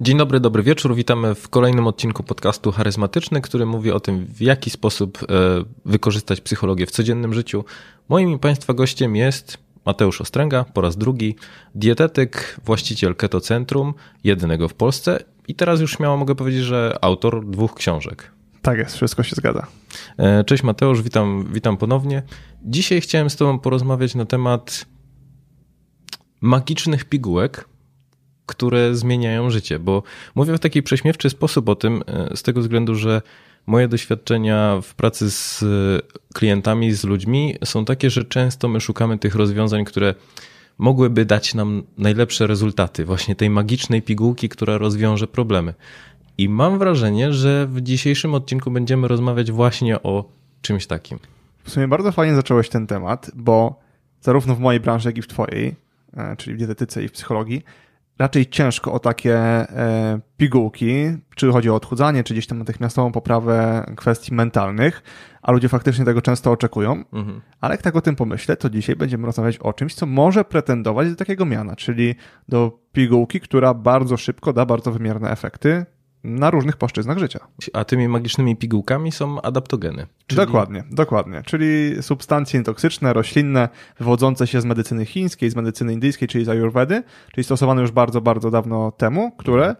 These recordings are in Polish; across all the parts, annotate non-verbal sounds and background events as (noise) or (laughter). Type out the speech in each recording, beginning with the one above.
Dzień dobry, dobry wieczór. Witamy w kolejnym odcinku podcastu Charyzmatyczny, który mówi o tym, w jaki sposób e, wykorzystać psychologię w codziennym życiu. Moim i Państwa gościem jest Mateusz Ostręga, po raz drugi, dietetyk, właściciel Keto Centrum, jedynego w Polsce i teraz już śmiało mogę powiedzieć, że autor dwóch książek. Tak jest, wszystko się zgadza. E, cześć Mateusz, witam, witam ponownie. Dzisiaj chciałem z Tobą porozmawiać na temat magicznych pigułek, które zmieniają życie, bo mówię w taki prześmiewczy sposób o tym, e, z tego względu, że moje doświadczenia w pracy z klientami, z ludźmi są takie, że często my szukamy tych rozwiązań, które mogłyby dać nam najlepsze rezultaty, właśnie tej magicznej pigułki, która rozwiąże problemy. I mam wrażenie, że w dzisiejszym odcinku będziemy rozmawiać właśnie o czymś takim. W sumie bardzo fajnie zacząłeś ten temat, bo zarówno w mojej branży, jak i w twojej, e, czyli w dietetyce i w psychologii, raczej ciężko o takie e, pigułki, czy chodzi o odchudzanie, czy gdzieś tam natychmiastową poprawę kwestii mentalnych, a ludzie faktycznie tego często oczekują. Mhm. Ale jak tak o tym pomyślę, to dzisiaj będziemy rozmawiać o czymś, co może pretendować do takiego miana, czyli do pigułki, która bardzo szybko da bardzo wymierne efekty, na różnych płaszczyznach życia. A tymi magicznymi pigułkami są adaptogeny. Czyli... Dokładnie, dokładnie. Czyli substancje toksyczne, roślinne, wywodzące się z medycyny chińskiej, z medycyny indyjskiej, czyli z ayurvedy, czyli stosowane już bardzo, bardzo dawno temu, które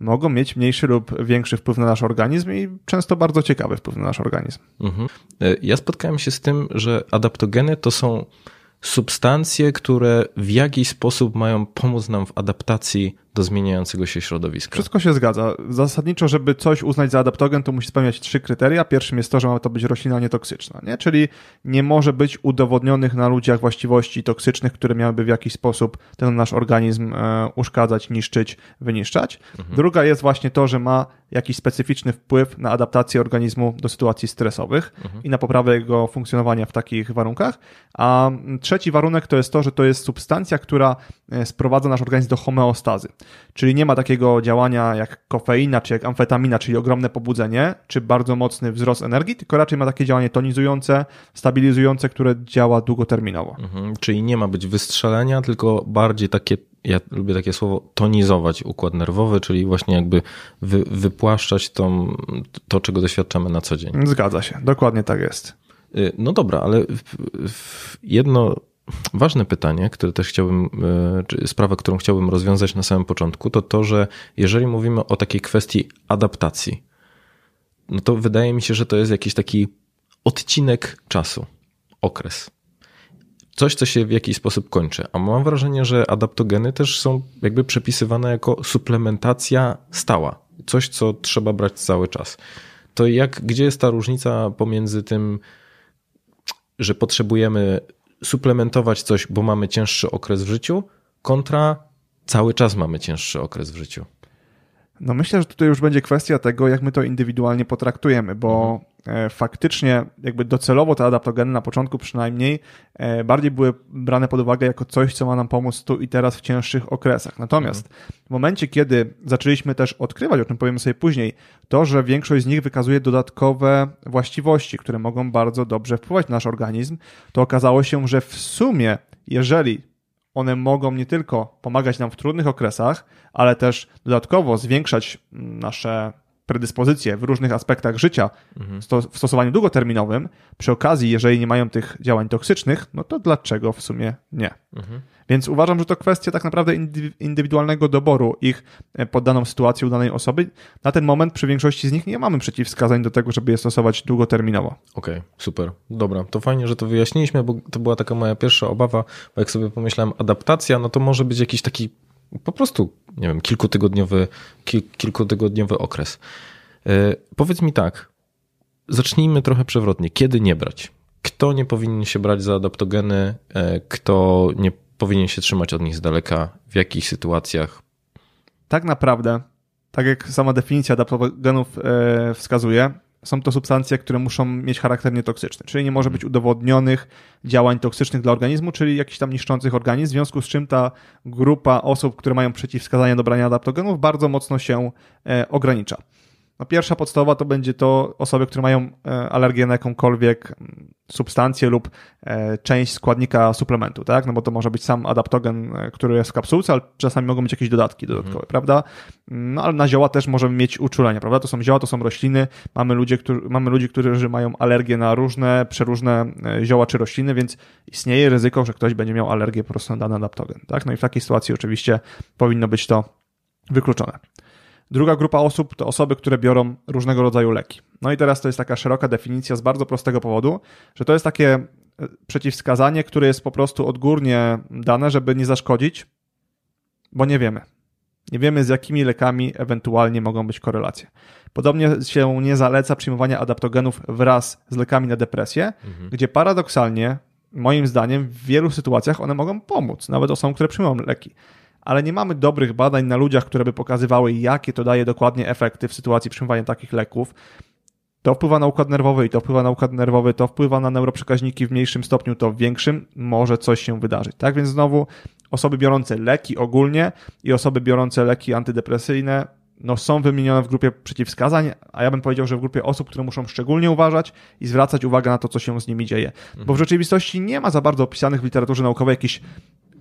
mogą mieć mniejszy lub większy wpływ na nasz organizm i często bardzo ciekawy wpływ na nasz organizm. Mhm. E, ja spotkałem się z tym, że adaptogeny to są substancje, które w jakiś sposób mają pomóc nam w adaptacji do zmieniającego się środowiska. Wszystko się zgadza. Zasadniczo, żeby coś uznać za adaptogen, to musi spełniać trzy kryteria. Pierwszym jest to, że ma to być roślina nietoksyczna, nie? czyli nie może być udowodnionych na ludziach właściwości toksycznych, które miałyby w jakiś sposób ten nasz organizm e, uszkadzać, niszczyć, wyniszczać. Mhm. Druga jest właśnie to, że ma jakiś specyficzny wpływ na adaptację organizmu do sytuacji stresowych mhm. i na poprawę jego funkcjonowania w takich warunkach. A trzeci warunek to jest to, że to jest substancja, która e, sprowadza nasz organizm do homeostazy. Czyli nie ma takiego działania jak kofeina czy jak amfetamina, czyli ogromne pobudzenie, czy bardzo mocny wzrost energii, tylko raczej ma takie działanie tonizujące, stabilizujące, które działa długoterminowo. Mhm, czyli nie ma być wystrzelenia, tylko bardziej takie ja lubię takie słowo, tonizować układ nerwowy, czyli właśnie jakby wy, wypłaszczać tą, to, czego doświadczamy na co dzień. Zgadza się, dokładnie tak jest. Y, no dobra, ale jedno ważne pytanie, które też chciałbym, e, czy sprawę, którą chciałbym rozwiązać na samym początku, to to, że jeżeli mówimy o takiej kwestii adaptacji, no to wydaje mi się, że to jest jakiś taki odcinek czasu, okres. Coś, co się w jakiś sposób kończy. A mam wrażenie, że adaptogeny też są jakby przepisywane jako suplementacja stała. Coś, co trzeba brać cały czas. To jak, gdzie jest ta różnica pomiędzy tym, że potrzebujemy suplementować coś, bo mamy cięższy okres w życiu, kontra cały czas mamy cięższy okres w życiu. No myślę, że tutaj już będzie kwestia tego, jak my to indywidualnie potraktujemy, bo mhm. Faktycznie jakby docelowo te adaptogeny na początku przynajmniej e, bardziej były brane pod uwagę jako coś, co ma nam pomóc tu i teraz w cięższych okresach. Natomiast w momencie, kiedy zaczęliśmy też odkrywać, o czym powiemy sobie później, to, że większość z nich wykazuje dodatkowe właściwości, które mogą bardzo dobrze wpływać na nasz organizm, to okazało się, że w sumie, jeżeli one mogą nie tylko pomagać nam w trudnych okresach, ale też dodatkowo zwiększać nasze predyspozycje w różnych aspektach życia mhm. w stosowaniu długoterminowym. Przy okazji, jeżeli nie mają tych działań toksycznych, no to dlaczego w sumie nie? Mhm. Więc uważam, że to kwestia tak naprawdę indywidualnego doboru ich e, pod daną sytuację u danej osoby. Na ten moment przy większości z nich nie mamy przeciwwskazań do tego, żeby je stosować długoterminowo. Okej, okay, super. Dobra, to fajnie, że to wyjaśniliśmy, bo to była taka moja pierwsza obawa, bo jak sobie pomyślałem, adaptacja, no to może być jakiś taki po prostu, nie wiem, kilkutygodniowy, kil, kilkutygodniowy okres. Yy, powiedz mi tak, zacznijmy trochę przewrotnie. Kiedy nie brać? Kto nie powinien się brać za adaptogeny? Yy, kto nie powinien się trzymać od nich z daleka? W jakich sytuacjach? Tak naprawdę, tak jak sama definicja adaptogenów yy, wskazuje, są to substancje, które muszą mieć charakter nietoksyczny, czyli nie może być udowodnionych działań toksycznych dla organizmu, czyli jakichś tam niszczących organizm, w związku z czym ta grupa osób, które mają przeciwwskazania do brania adaptogenów, bardzo mocno się e, ogranicza. No pierwsza podstawowa to będzie to osoby, które mają e, alergię na jakąkolwiek mm, substancję lub e, część składnika suplementu, tak? No bo to może być sam adaptogen, e, który jest w kapsułce, ale czasami mogą być jakieś dodatki dodatkowe, mhm. prawda? No ale na zioła też możemy mieć uczulenia, prawda? To są zioła, to są rośliny. Mamy, ludzie, którzy, mamy ludzi, którzy mają alergię na różne, przeróżne zioła czy rośliny, więc istnieje ryzyko, że ktoś będzie miał alergię po prostu na dany adaptogen, tak? No i w takiej sytuacji oczywiście powinno być to wykluczone. Druga grupa osób to osoby, które biorą różnego rodzaju leki. No i teraz to jest taka szeroka definicja z bardzo prostego powodu, że to jest takie e, przeciwwskazanie, które jest po prostu odgórnie dane, żeby nie zaszkodzić, bo nie wiemy. Nie wiemy, z jakimi lekami ewentualnie mogą być korelacje. Podobnie się nie zaleca przyjmowania adaptogenów wraz z lekami na depresję, mhm. gdzie paradoksalnie, moim zdaniem, w wielu sytuacjach one mogą pomóc, nawet osobom, które przyjmują leki ale nie mamy dobrych badań na ludziach, które by pokazywały, jakie to daje dokładnie efekty w sytuacji przyjmowania takich leków. To wpływa na układ nerwowy i to wpływa na układ nerwowy, to wpływa na neuroprzekaźniki w mniejszym stopniu, to w większym może coś się wydarzyć. Tak więc znowu osoby biorące leki ogólnie i osoby biorące leki antydepresyjne no, są wymienione w grupie przeciwwskazań, a ja bym powiedział, że w grupie osób, które muszą szczególnie uważać i zwracać uwagę na to, co się z nimi dzieje. Bo w rzeczywistości nie ma za bardzo opisanych w literaturze naukowej jakichś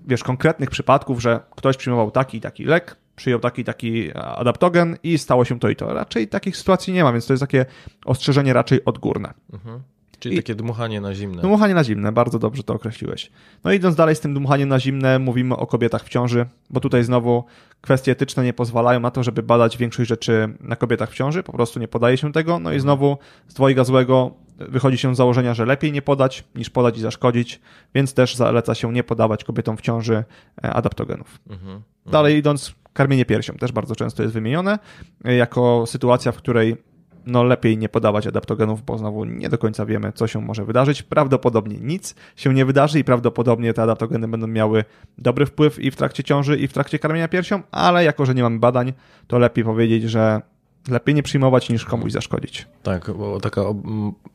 wiesz, konkretnych przypadków, że ktoś przyjmował taki i taki lek, przyjął taki i taki adaptogen i stało się to i to. Raczej takich sytuacji nie ma, więc to jest takie ostrzeżenie raczej odgórne. Mhm. Czyli I takie dmuchanie na zimne. Dmuchanie na zimne, bardzo dobrze to określiłeś. No idąc dalej z tym dmuchaniem na zimne, mówimy o kobietach w ciąży, bo tutaj znowu kwestie etyczne nie pozwalają na to, żeby badać większość rzeczy na kobietach w ciąży, po prostu nie podaje się tego. No i mhm. znowu z dwojga złego wychodzi się z założenia, że lepiej nie podać niż podać i zaszkodzić, więc też zaleca się nie podawać kobietom w ciąży e, adaptogenów. Mhm, mhm. Dalej idąc, karmienie piersią też bardzo często jest wymienione e, jako sytuacja, w której no lepiej nie podawać adaptogenów, bo znowu nie do końca wiemy, co się może wydarzyć. Prawdopodobnie nic się nie wydarzy i prawdopodobnie te adaptogeny będą miały dobry wpływ i w trakcie ciąży, i w trakcie karmienia piersią, ale jako, że nie mamy badań, to lepiej powiedzieć, że lepiej nie przyjmować niż komuś zaszkodzić. Tak, bo taka,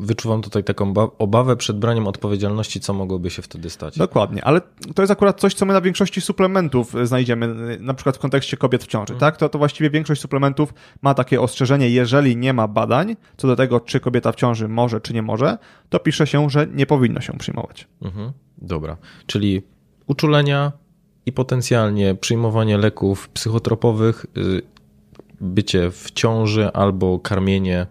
wyczuwam tutaj taką obawę przed braniem odpowiedzialności, co mogłoby się wtedy stać. Dokładnie, ale to jest akurat coś, co my na większości suplementów znajdziemy, na przykład w kontekście kobiet w ciąży, mhm. tak? To, to właściwie większość suplementów ma takie ostrzeżenie, jeżeli nie ma badań co do tego, czy kobieta w ciąży może, czy nie może, to pisze się, że nie powinno się przyjmować. Mhm. Dobra, czyli uczulenia i potencjalnie przyjmowanie leków psychotropowych y, bycie w ciąży albo karmienie.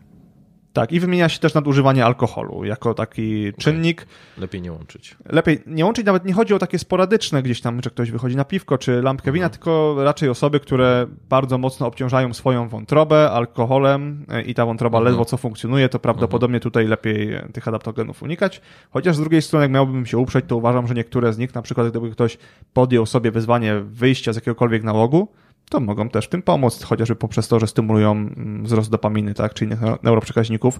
Tak, i wymienia się też nadużywanie alkoholu jako taki czynnik. Lepiej nie łączyć. Lepiej nie łączyć, nawet nie chodzi o takie sporadyczne gdzieś tam, że ktoś wychodzi na piwko czy lampkę wina, mhm. tylko raczej osoby, które bardzo mocno obciążają swoją wątrobę alkoholem e, i ta wątroba mhm. ledwo co funkcjonuje, to prawdopodobnie mhm. tutaj lepiej tych adaptogenów unikać. Chociaż z drugiej strony, jak miałbym się uprzeć, to uważam, że niektóre z nich, na przykład gdyby ktoś podjął sobie wyzwanie wyjścia z jakiegokolwiek nałogu, to mogą też w tym pomóc, chociażby poprzez to, że stymulują mm, wzrost dopaminy, tak, czy innych neuroprzekaźników,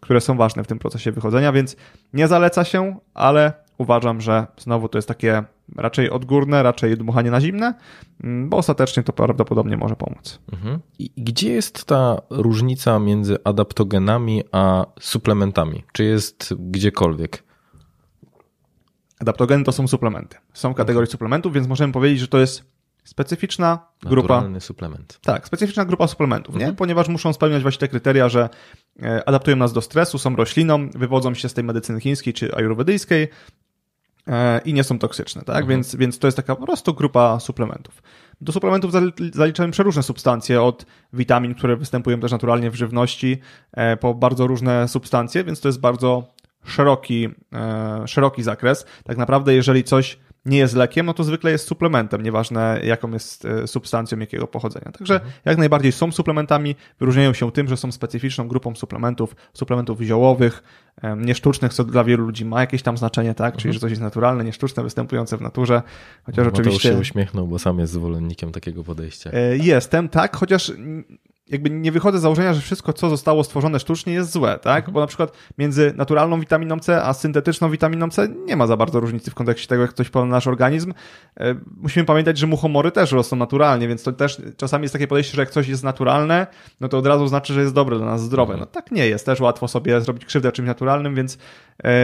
które są ważne w tym procesie wychodzenia, więc nie zaleca się, ale uważam, że znowu to jest takie raczej odgórne, raczej dmuchanie na zimne, mm, bo ostatecznie to prawdopodobnie może pomóc. Mhm. I gdzie jest ta różnica między adaptogenami a suplementami? Czy jest gdziekolwiek? Adaptogeny to są suplementy. Są kategorie suplementów, więc możemy powiedzieć, że to jest specyficzna grupa. Naturalny suplement. Tak, specyficzna grupa suplementów, mhm. nie? Ponieważ muszą spełniać właśnie te kryteria, że e, adaptują nas do stresu, są rośliną, wywodzą się z tej medycyny chińskiej czy ajurwedyjskiej e, i nie są toksyczne, tak? Mhm. Więc, więc to jest taka po prostu grupa suplementów. Do suplementów zaliczamy przeróżne substancje, od witamin, które występują też naturalnie w żywności, e, po bardzo różne substancje, więc to jest bardzo szeroki, szeroki zakres. Tak naprawdę, jeżeli coś nie jest lekiem, no to zwykle jest suplementem, nieważne jaką jest e, substancją, jakiego pochodzenia. Także mhm. jak najbardziej są suplementami, wyróżniają się tym, że są specyficzną grupą suplementów, suplementów ziołowych, niesztucznych, co dla wielu ludzi ma jakieś tam znaczenie, tak? Czyli, mhm. że coś jest naturalne, niesztuczne, występujące w naturze, chociaż no, oczywiście... się uśmiechnął, bo sam jest zwolennikiem takiego podejścia. E, jestem, tak, chociaż jakby nie wychodzę z założenia, że wszystko, co zostało stworzone sztucznie jest złe, tak? Mhm. Bo na przykład między naturalną witaminą C a syntetyczną witaminą C nie ma za bardzo różnicy w kontekście tego, jak wpływa na nasz organizm. E, musimy pamiętać, że muchomory też rosną naturalnie, więc to też czasami jest takie podejście, że jak coś jest naturalne, no to od razu znaczy, że jest dobre dla nas, zdrowe. Mhm. No tak nie jest. Też łatwo sobie zrobić krzywdę czymś naturalnym, więc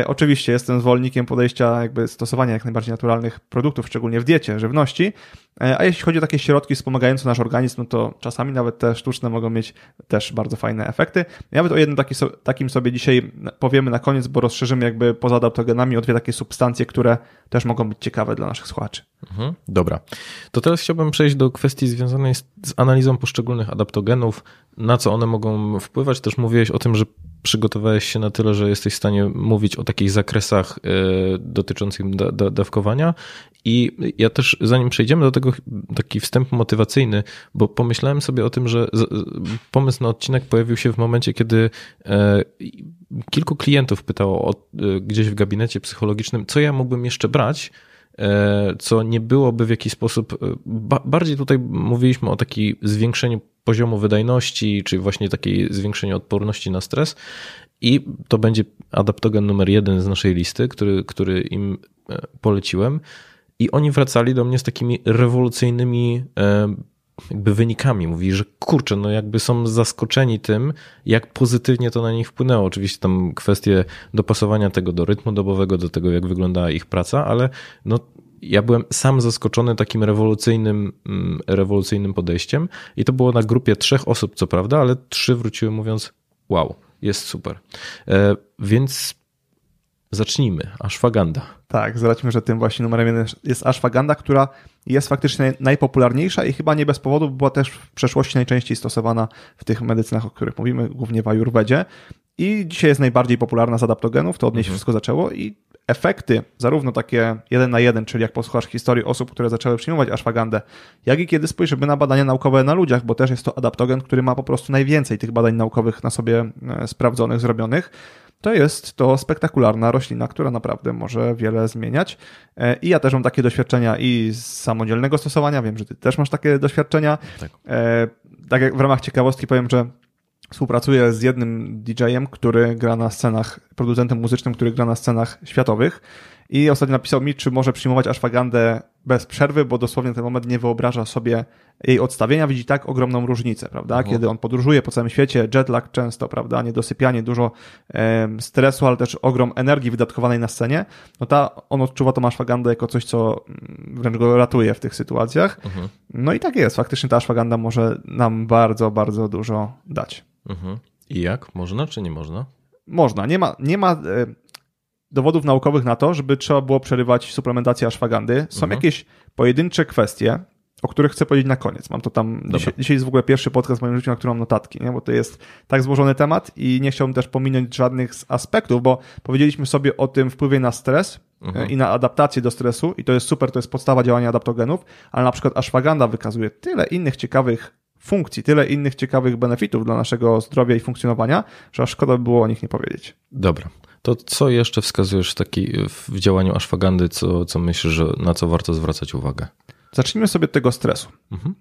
oczywiście jestem zwolennikiem podejścia jakby stosowania jak najbardziej naturalnych produktów, szczególnie w diecie, żywności, E, a jeśli chodzi o takie środki wspomagające nasz organizm, no to czasami nawet te sztuczne mogą mieć też bardzo fajne efekty. Nawet o jednym taki, takim sobie dzisiaj powiemy na koniec, bo rozszerzymy jakby poza adaptogenami o dwie takie substancje, które też mogą być ciekawe dla naszych słuchaczy. Mhm, dobra. To teraz chciałbym przejść do kwestii związanej z, z analizą poszczególnych adaptogenów, na co one mogą wpływać. Też mówiłeś o tym, że przygotowałeś się na tyle, że jesteś w stanie mówić o takich zakresach e, dotyczących dawkowania. I ja też, zanim przejdziemy do tego, taki wstęp motywacyjny, bo pomyślałem sobie o tym, że pomysł na odcinek pojawił się w momencie, kiedy e, kilku klientów pytało o, e, gdzieś w gabinecie psychologicznym, co ja mógłbym jeszcze brać, co nie byłoby w jakiś sposób. Bardziej tutaj mówiliśmy o takim zwiększeniu poziomu wydajności, czy właśnie takiej zwiększeniu odporności na stres. I to będzie adaptogen numer jeden z naszej listy, który, który im e, poleciłem. I oni wracali do mnie z takimi rewolucyjnymi e, jakby wynikami. Mówi, że kurczę, no jakby są zaskoczeni tym, jak pozytywnie to na nich wpłynęło. Oczywiście tam kwestie dopasowania tego do rytmu dobowego, do tego, jak wyglądała ich praca, ale no ja byłem sam zaskoczony takim rewolucyjnym, mm, rewolucyjnym podejściem i to było na grupie trzech osób, co prawda, ale trzy wróciły mówiąc, wow, jest super. E, więc zacznijmy. Ashwagandha. Tak, zobaczmy, że tym właśnie numerem jeden jest ashwagandha, która jest faktycznie najpopularniejsza i chyba nie bez powodu była też w przeszłości najczęściej stosowana w tych medycynach, o których mówimy, głównie w Ayurvedzie. I dzisiaj jest najbardziej popularna z adaptogenów, to od niej się mhm. wszystko zaczęło i efekty, zarówno takie jeden na jeden, czyli jak posłuchasz historii osób, które zaczęły przyjmować ashwagandę, jak i kiedy spojrzymy na badania naukowe na ludziach, bo też jest to adaptogen, który ma po prostu najwięcej tych badań naukowych na sobie e, sprawdzonych, zrobionych, to jest to spektakularna roślina, która naprawdę może wiele zmieniać. E, I ja też mam takie doświadczenia i z samodzielnego stosowania, wiem, że ty też masz takie doświadczenia. Tak, e, tak jak w ramach ciekawostki powiem, że współpracuję z jednym DJ-em, który gra na scenach, producentem muzycznym, który gra na scenach światowych i ostatnio napisał mi, czy może przyjmować ashwagandę bez przerwy, bo dosłownie ten moment nie wyobraża sobie jej odstawienia, widzi tak ogromną różnicę, prawda? Mhm. Kiedy on podróżuje po całym świecie, jetlag często, prawda? Niedosypianie, dużo e, stresu, ale też ogrom energii wydatkowanej na scenie, no ta, on odczuwa tą ashwagandę jako coś, co mm, wręcz go ratuje w tych sytuacjach. Mhm. No i tak jest, faktycznie ta ashwaganda może nam bardzo, bardzo dużo dać. Mhm. I jak? Można czy nie można? Można. Nie ma, nie ma e, dowodów naukowych na to, żeby trzeba było przerywać suplementację ashwagandy. Są mhm. jakieś pojedyncze kwestie, o których chcę powiedzieć na koniec. Mam to tam. Dzisiaj, dzisiaj, jest w ogóle pierwszy podcast w moim życiu, na którym mam notatki, nie? bo to jest tak złożony temat i nie chciałbym też pominąć żadnych z aspektów, bo powiedzieliśmy sobie o tym wpływie na stres e, mhm. i na adaptację do stresu, i to jest super, to jest podstawa działania adaptogenów, ale na przykład ashwaganda wykazuje tyle innych ciekawych funkcji, tyle innych ciekawych benefitów dla naszego zdrowia i funkcjonowania, że szkoda by było o nich nie powiedzieć. Dobra. To co jeszcze wskazujesz taki w działaniu ashwagandy, co, co myślisz, że na co warto zwracać uwagę? Zacznijmy sobie od tego stresu. Mhm.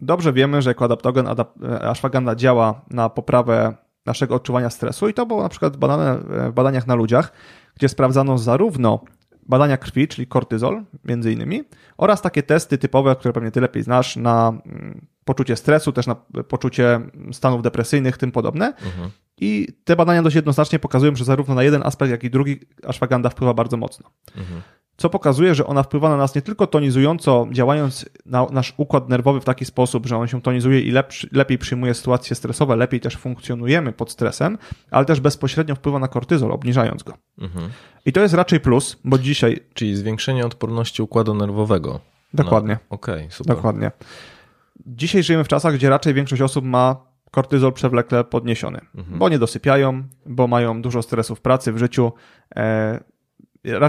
Dobrze wiemy, że jako adaptogen adap ashwaganda działa na poprawę naszego odczuwania stresu i to było na przykład badane w badaniach na ludziach, gdzie sprawdzano zarówno badania krwi, czyli kortyzol między innymi, oraz takie testy typowe, które pewnie ty lepiej znasz, na mm, poczucie stresu, też na poczucie stanów depresyjnych, tym podobne. Mhm. I te badania dość jednoznacznie pokazują, że zarówno na jeden aspekt, jak i drugi ashwagandha wpływa bardzo mocno. Mhm. Co pokazuje, że ona wpływa na nas nie tylko tonizująco, działając na nasz układ nerwowy w taki sposób, że on się tonizuje i lepszy, lepiej przyjmuje sytuacje stresowe, lepiej też funkcjonujemy pod stresem, ale też bezpośrednio wpływa na kortyzol, obniżając go. Mhm. I to jest raczej plus, bo dzisiaj. Czyli zwiększenie odporności układu nerwowego. Dokładnie. No, Okej, okay, super. Dokładnie. Dzisiaj żyjemy w czasach, gdzie raczej większość osób ma kortyzol przewlekle podniesiony, mhm. bo nie dosypiają, bo mają dużo stresu w pracy, w życiu. E,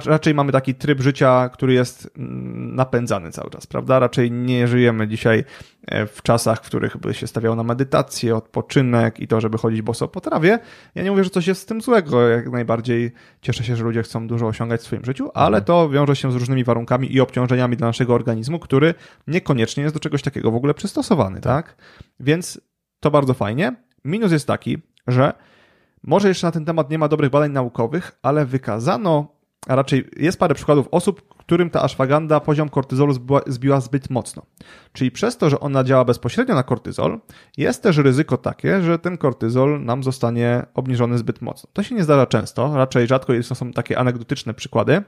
raczej mamy taki tryb życia, który jest mm, napędzany cały czas, prawda? Raczej nie żyjemy dzisiaj e, w czasach, w których by się stawiało na medytację, odpoczynek i to, żeby chodzić boso po trawie. Ja nie mówię, że coś jest z tym złego. Jak najbardziej cieszę się, że ludzie chcą dużo osiągać w swoim życiu, ale mhm. to wiąże się z różnymi warunkami i obciążeniami dla naszego organizmu, który niekoniecznie jest do czegoś takiego w ogóle przystosowany, tak? Więc to bardzo fajnie. Minus jest taki, że może jeszcze na ten temat nie ma dobrych badań naukowych, ale wykazano a raczej jest parę przykładów osób, którym ta ashwaganda poziom kortyzolu zbiła, zbiła, zbyt mocno. Czyli przez to, że ona działa bezpośrednio na kortyzol, jest też ryzyko takie, że ten kortyzol nam zostanie obniżony zbyt mocno. To się nie zdarza często, raczej rzadko to są takie anegdotyczne przykłady,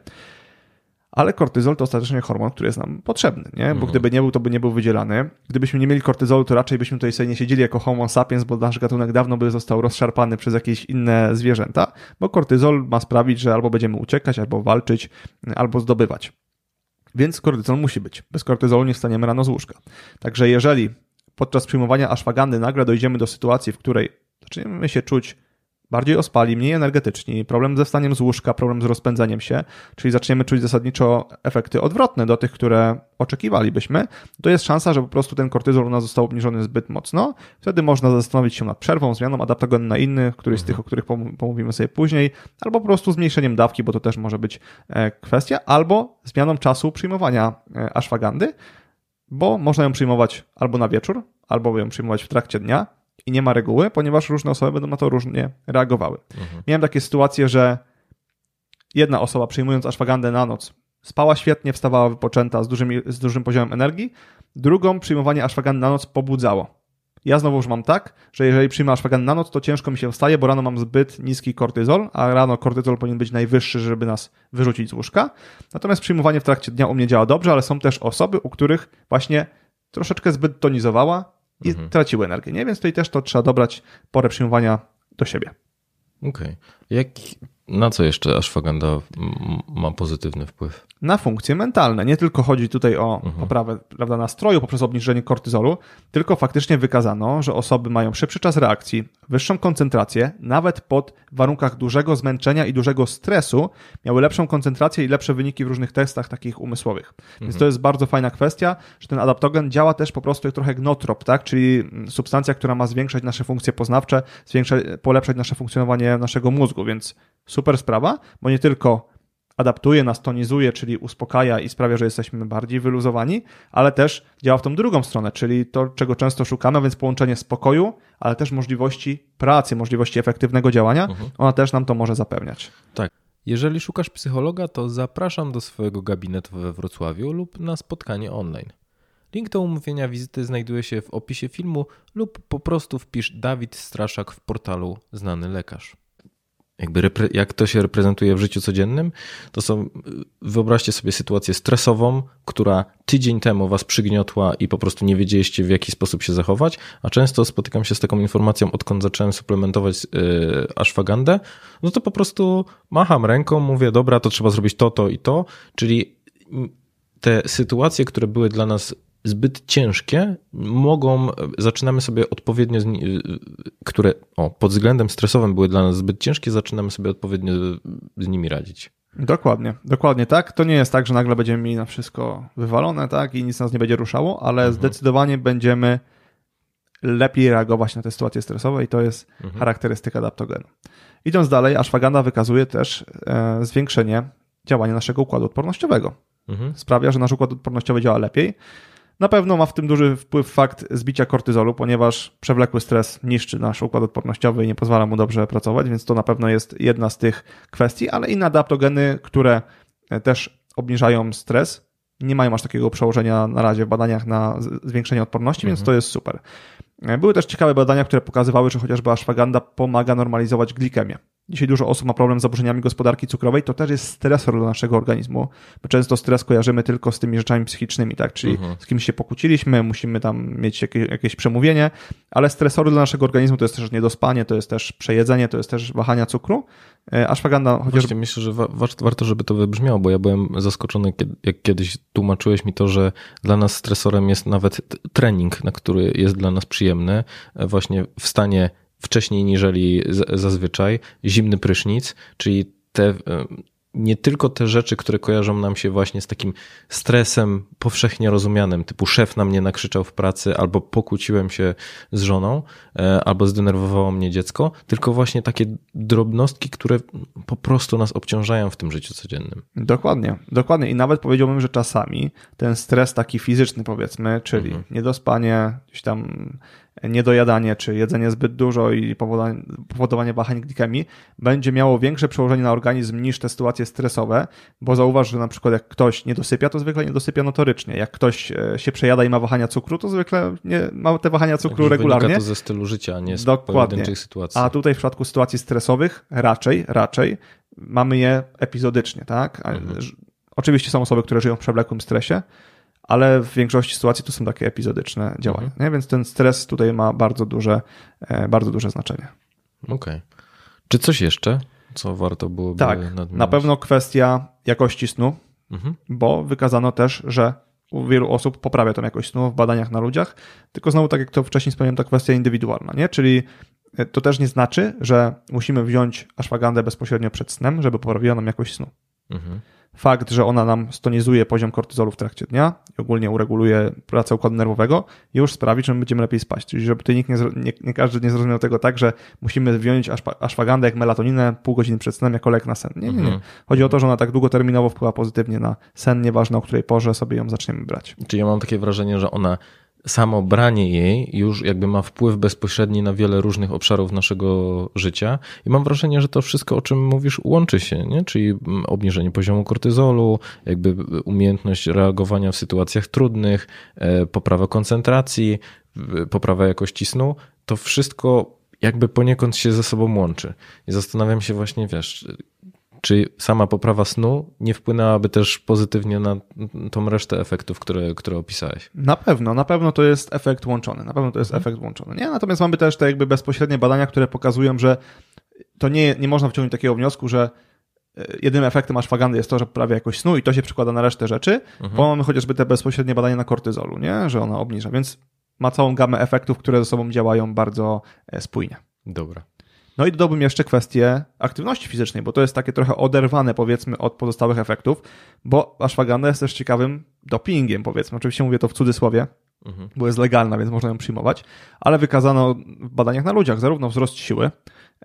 ale kortyzol to ostatecznie hormon, który jest nam potrzebny, nie? Bo Mhm. gdyby nie był, to by nie był wydzielany. Gdybyśmy nie mieli kortyzolu, to raczej byśmy tutaj sobie nie siedzieli jako homo sapiens, bo nasz gatunek dawno by został rozszarpany przez jakieś inne zwierzęta, bo kortyzol ma sprawić, że albo będziemy uciekać, albo walczyć, albo zdobywać. Więc kortyzol musi być. Bez kortyzolu nie wstaniemy rano z łóżka. Także jeżeli podczas przyjmowania ashwagandy nagle dojdziemy do sytuacji, w której zaczniemy się czuć bardziej ospali, mniej energetyczni, problem ze wstaniem z łóżka, problem z rozpędzeniem się, czyli zaczniemy czuć zasadniczo efekty odwrotne do tych, które oczekiwalibyśmy, to jest szansa, że po prostu ten kortyzol u nas został obniżony zbyt mocno. Wtedy można zastanowić się nad przerwą, zmianą adaptogen na inny, któryś z tych, o których pom- pomówimy sobie później, albo po prostu zmniejszeniem dawki, bo to też może być e, kwestia, albo zmianą czasu przyjmowania e, ashwagandy, bo można ją przyjmować albo na wieczór, albo ją przyjmować w trakcie dnia i nie ma reguły, ponieważ różne osoby będą na to różnie reagowały. Mhm. Miałem takie sytuacje, że jedna osoba przyjmując ashwagandę na noc spała świetnie, wstawała wypoczęta z dużym, z dużym poziomem energii, drugą przyjmowanie ashwagandy na noc pobudzało. Ja znowu już mam tak, że jeżeli przyjmę ashwagandę na noc, to ciężko mi się wstaje, bo rano mam zbyt niski kortyzol, a rano kortyzol powinien być najwyższy, żeby nas wyrzucić z łóżka. Natomiast przyjmowanie w trakcie dnia u mnie działa dobrze, ale są też osoby, u których właśnie troszeczkę zbyt tonizowała i Mhm. traciły energię, nie? Więc tutaj też to trzeba dobrać porę przyjmowania do siebie. Okej. Jak, na co jeszcze ashwagandha ma pozytywny wpływ? na funkcje mentalne. Nie tylko chodzi tutaj o Mhm. poprawę prawda, nastroju poprzez obniżenie kortyzolu, tylko faktycznie wykazano, że osoby mają szybszy czas reakcji, wyższą koncentrację, nawet pod warunkach dużego zmęczenia i dużego stresu, miały lepszą koncentrację i lepsze wyniki w różnych testach takich umysłowych. Więc to jest bardzo fajna kwestia, że ten adaptogen działa też po prostu jak trochę jak notrop, tak? czyli substancja, która ma zwiększać nasze funkcje poznawcze, zwiększać, polepszać nasze funkcjonowanie naszego mózgu, więc super sprawa, bo nie tylko adaptuje nas, tonizuje, czyli uspokaja i sprawia, że jesteśmy bardziej wyluzowani, ale też działa w tą drugą stronę, czyli to, czego często szukamy, więc połączenie spokoju, ale też możliwości pracy, możliwości efektywnego działania, Mhm. ona też nam to może zapewniać. Tak. Jeżeli szukasz psychologa, to zapraszam do swojego gabinetu we Wrocławiu lub na spotkanie online. Link do umówienia wizyty znajduje się w opisie filmu lub po prostu wpisz Dawid Straszak w portalu Znany Lekarz. Jakby jak to się reprezentuje w życiu codziennym, to są, wyobraźcie sobie sytuację stresową, która tydzień temu was przygniotła i po prostu nie wiedzieliście w jaki sposób się zachować, a często spotykam się z taką informacją, odkąd zacząłem suplementować yy, ashwagandę, no to po prostu macham ręką, mówię, dobra, to trzeba zrobić to, to i to, czyli te sytuacje, które były dla nas zbyt ciężkie, mogą, zaczynamy sobie odpowiednio, które o, pod względem stresowym były dla nas zbyt ciężkie, zaczynamy sobie odpowiednio z nimi radzić. Dokładnie, dokładnie tak. To nie jest tak, że nagle będziemy mieli na wszystko wywalone, tak, i nic nas nie będzie ruszało, ale zdecydowanie będziemy lepiej reagować na te sytuacje stresowe i to jest charakterystyka adaptogenu. Idąc dalej, ashwagandha wykazuje też e, zwiększenie działania naszego układu odpornościowego. Mhm. Sprawia, że nasz układ odpornościowy działa lepiej. Na pewno ma w tym duży wpływ fakt zbicia kortyzolu, ponieważ przewlekły stres niszczy nasz układ odpornościowy i nie pozwala mu dobrze pracować, więc to na pewno jest jedna z tych kwestii, ale inne adaptogeny, które e, też obniżają stres, nie mają aż takiego przełożenia na razie w badaniach na zwiększenie odporności, więc to jest super. E, Były też ciekawe badania, które pokazywały, że chociażby ashwagandha pomaga normalizować glikemię. Dzisiaj dużo osób ma problem z zaburzeniami gospodarki cukrowej, to też jest stresor dla naszego organizmu. My często stres kojarzymy tylko z tymi rzeczami psychicznymi, tak? Czyli Mhm. z kimś się pokłóciliśmy, musimy tam mieć jakieś, jakieś przemówienie, ale stresory dla naszego organizmu to jest też niedospanie, to jest też przejedzenie, to jest też wahania cukru. E, Ashwagandha chociaż Właśnie myślę, że wa- wa- warto, żeby to wybrzmiało, bo ja byłem zaskoczony, jak kiedyś tłumaczyłeś mi to, że dla nas stresorem jest nawet trening, na który jest dla nas przyjemny, e, właśnie wstanie wcześniej niżeli zazwyczaj, zimny prysznic, czyli te e, nie tylko te rzeczy, które kojarzą nam się właśnie z takim stresem powszechnie rozumianym, typu szef na mnie nakrzyczał w pracy, albo pokłóciłem się z żoną, e, albo zdenerwowało mnie dziecko, tylko właśnie takie drobnostki, które po prostu nas obciążają w tym życiu codziennym. Dokładnie, dokładnie. I nawet powiedziałbym, że czasami ten stres taki fizyczny, powiedzmy, czyli Mhm. niedospanie, gdzieś tam niedojadanie, czy jedzenie zbyt dużo i powodowanie, wahań glikemii, będzie miało większe przełożenie na organizm niż te sytuacje stresowe, bo zauważ, że na przykład jak ktoś nie dosypia, to zwykle nie dosypia notorycznie. Jak ktoś e, się przejada i ma wahania cukru, to zwykle nie, ma te wahania cukru regularnie. To ze stylu życia, nie z Dokładnie. sytuacji. A tutaj w przypadku sytuacji stresowych raczej, raczej mamy je epizodycznie, tak? Mhm. Oczywiście są osoby, które żyją w przewlekłym stresie, ale w większości sytuacji to są takie epizodyczne działania. Mhm. Więc ten stres tutaj ma bardzo duże, e, bardzo duże znaczenie. Okej. Okay. Czy coś jeszcze, co warto byłoby Tak, nadmienić? na pewno kwestia jakości snu, mhm. bo wykazano też, że u wielu osób poprawia tą jakość snu w badaniach na ludziach, tylko znowu, tak jak to wcześniej wspomniałem, to kwestia indywidualna, nie? Czyli e, to też nie znaczy, że musimy wziąć ashwagandę bezpośrednio przed snem, żeby poprawiła nam jakość snu. Mhm fakt, że ona nam stonizuje poziom kortyzolu w trakcie dnia i ogólnie ureguluje pracę układu nerwowego, już sprawi, że my będziemy lepiej spać. Czyli żeby tutaj nikt nie, nie, nie każdy nie zrozumiał tego tak, że musimy wziąć ashwagandę jak melatoninę pół godziny przed snem jako lek na sen. Nie, nie, nie. Mhm. Chodzi o to, że ona tak długoterminowo wpływa pozytywnie na sen, nieważne o której porze sobie ją zaczniemy brać. Czyli ja mam takie wrażenie, że ona samo branie jej już jakby ma wpływ bezpośredni na wiele różnych obszarów naszego życia i mam wrażenie, że to wszystko, o czym mówisz, łączy się, nie? czyli obniżenie poziomu kortyzolu, jakby umiejętność reagowania w sytuacjach trudnych, e, poprawa koncentracji, poprawa jakości snu, to wszystko jakby poniekąd się ze sobą łączy. I zastanawiam się właśnie, wiesz, czy sama poprawa snu nie wpłynęłaby też pozytywnie na tą resztę efektów, które, które opisałeś? Na pewno, na pewno to jest efekt łączony. Na pewno to jest efekt łączony. Nie? Natomiast mamy też te jakby bezpośrednie badania, które pokazują, że to nie, nie można wciągnąć takiego wniosku, że e, jedynym efektem ashwagandy jest to, że poprawia jakość snu i to się przekłada na resztę rzeczy, mhm. bo mamy chociażby te bezpośrednie badania na kortyzolu, nie? że ona obniża, więc ma całą gamę efektów, które ze sobą działają bardzo e, spójnie. Dobra. No i dodałbym jeszcze kwestię aktywności fizycznej, bo to jest takie trochę oderwane powiedzmy od pozostałych efektów, bo ashwagandha jest też ciekawym dopingiem powiedzmy. Oczywiście mówię to w cudzysłowie, mhm. bo jest legalna, więc można ją przyjmować, ale wykazano w badaniach na ludziach zarówno wzrost siły,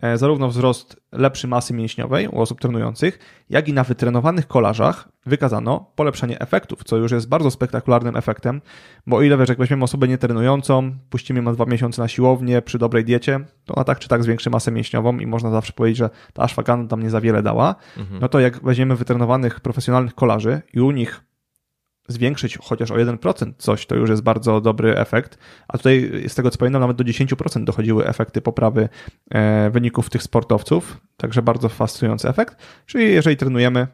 E, zarówno wzrost lepszej masy mięśniowej u osób trenujących, jak i na wytrenowanych kolarzach wykazano polepszenie efektów, co już jest bardzo spektakularnym efektem, bo o ile wiesz, jak weźmiemy osobę nietrenującą, puścimy ją na dwa miesiące na siłownię przy dobrej diecie, to ona tak czy tak zwiększy masę mięśniową i można zawsze powiedzieć, że ta ashwagandha tam nie za wiele dała, mhm. no to jak weźmiemy wytrenowanych profesjonalnych kolarzy i u nich zwiększyć chociaż o 1% coś, to już jest bardzo dobry efekt. A tutaj, z tego co pamiętam, nawet do 10% dochodziły efekty poprawy e, wyników tych sportowców. Także bardzo fascynujący efekt. Czyli jeżeli trenujemy,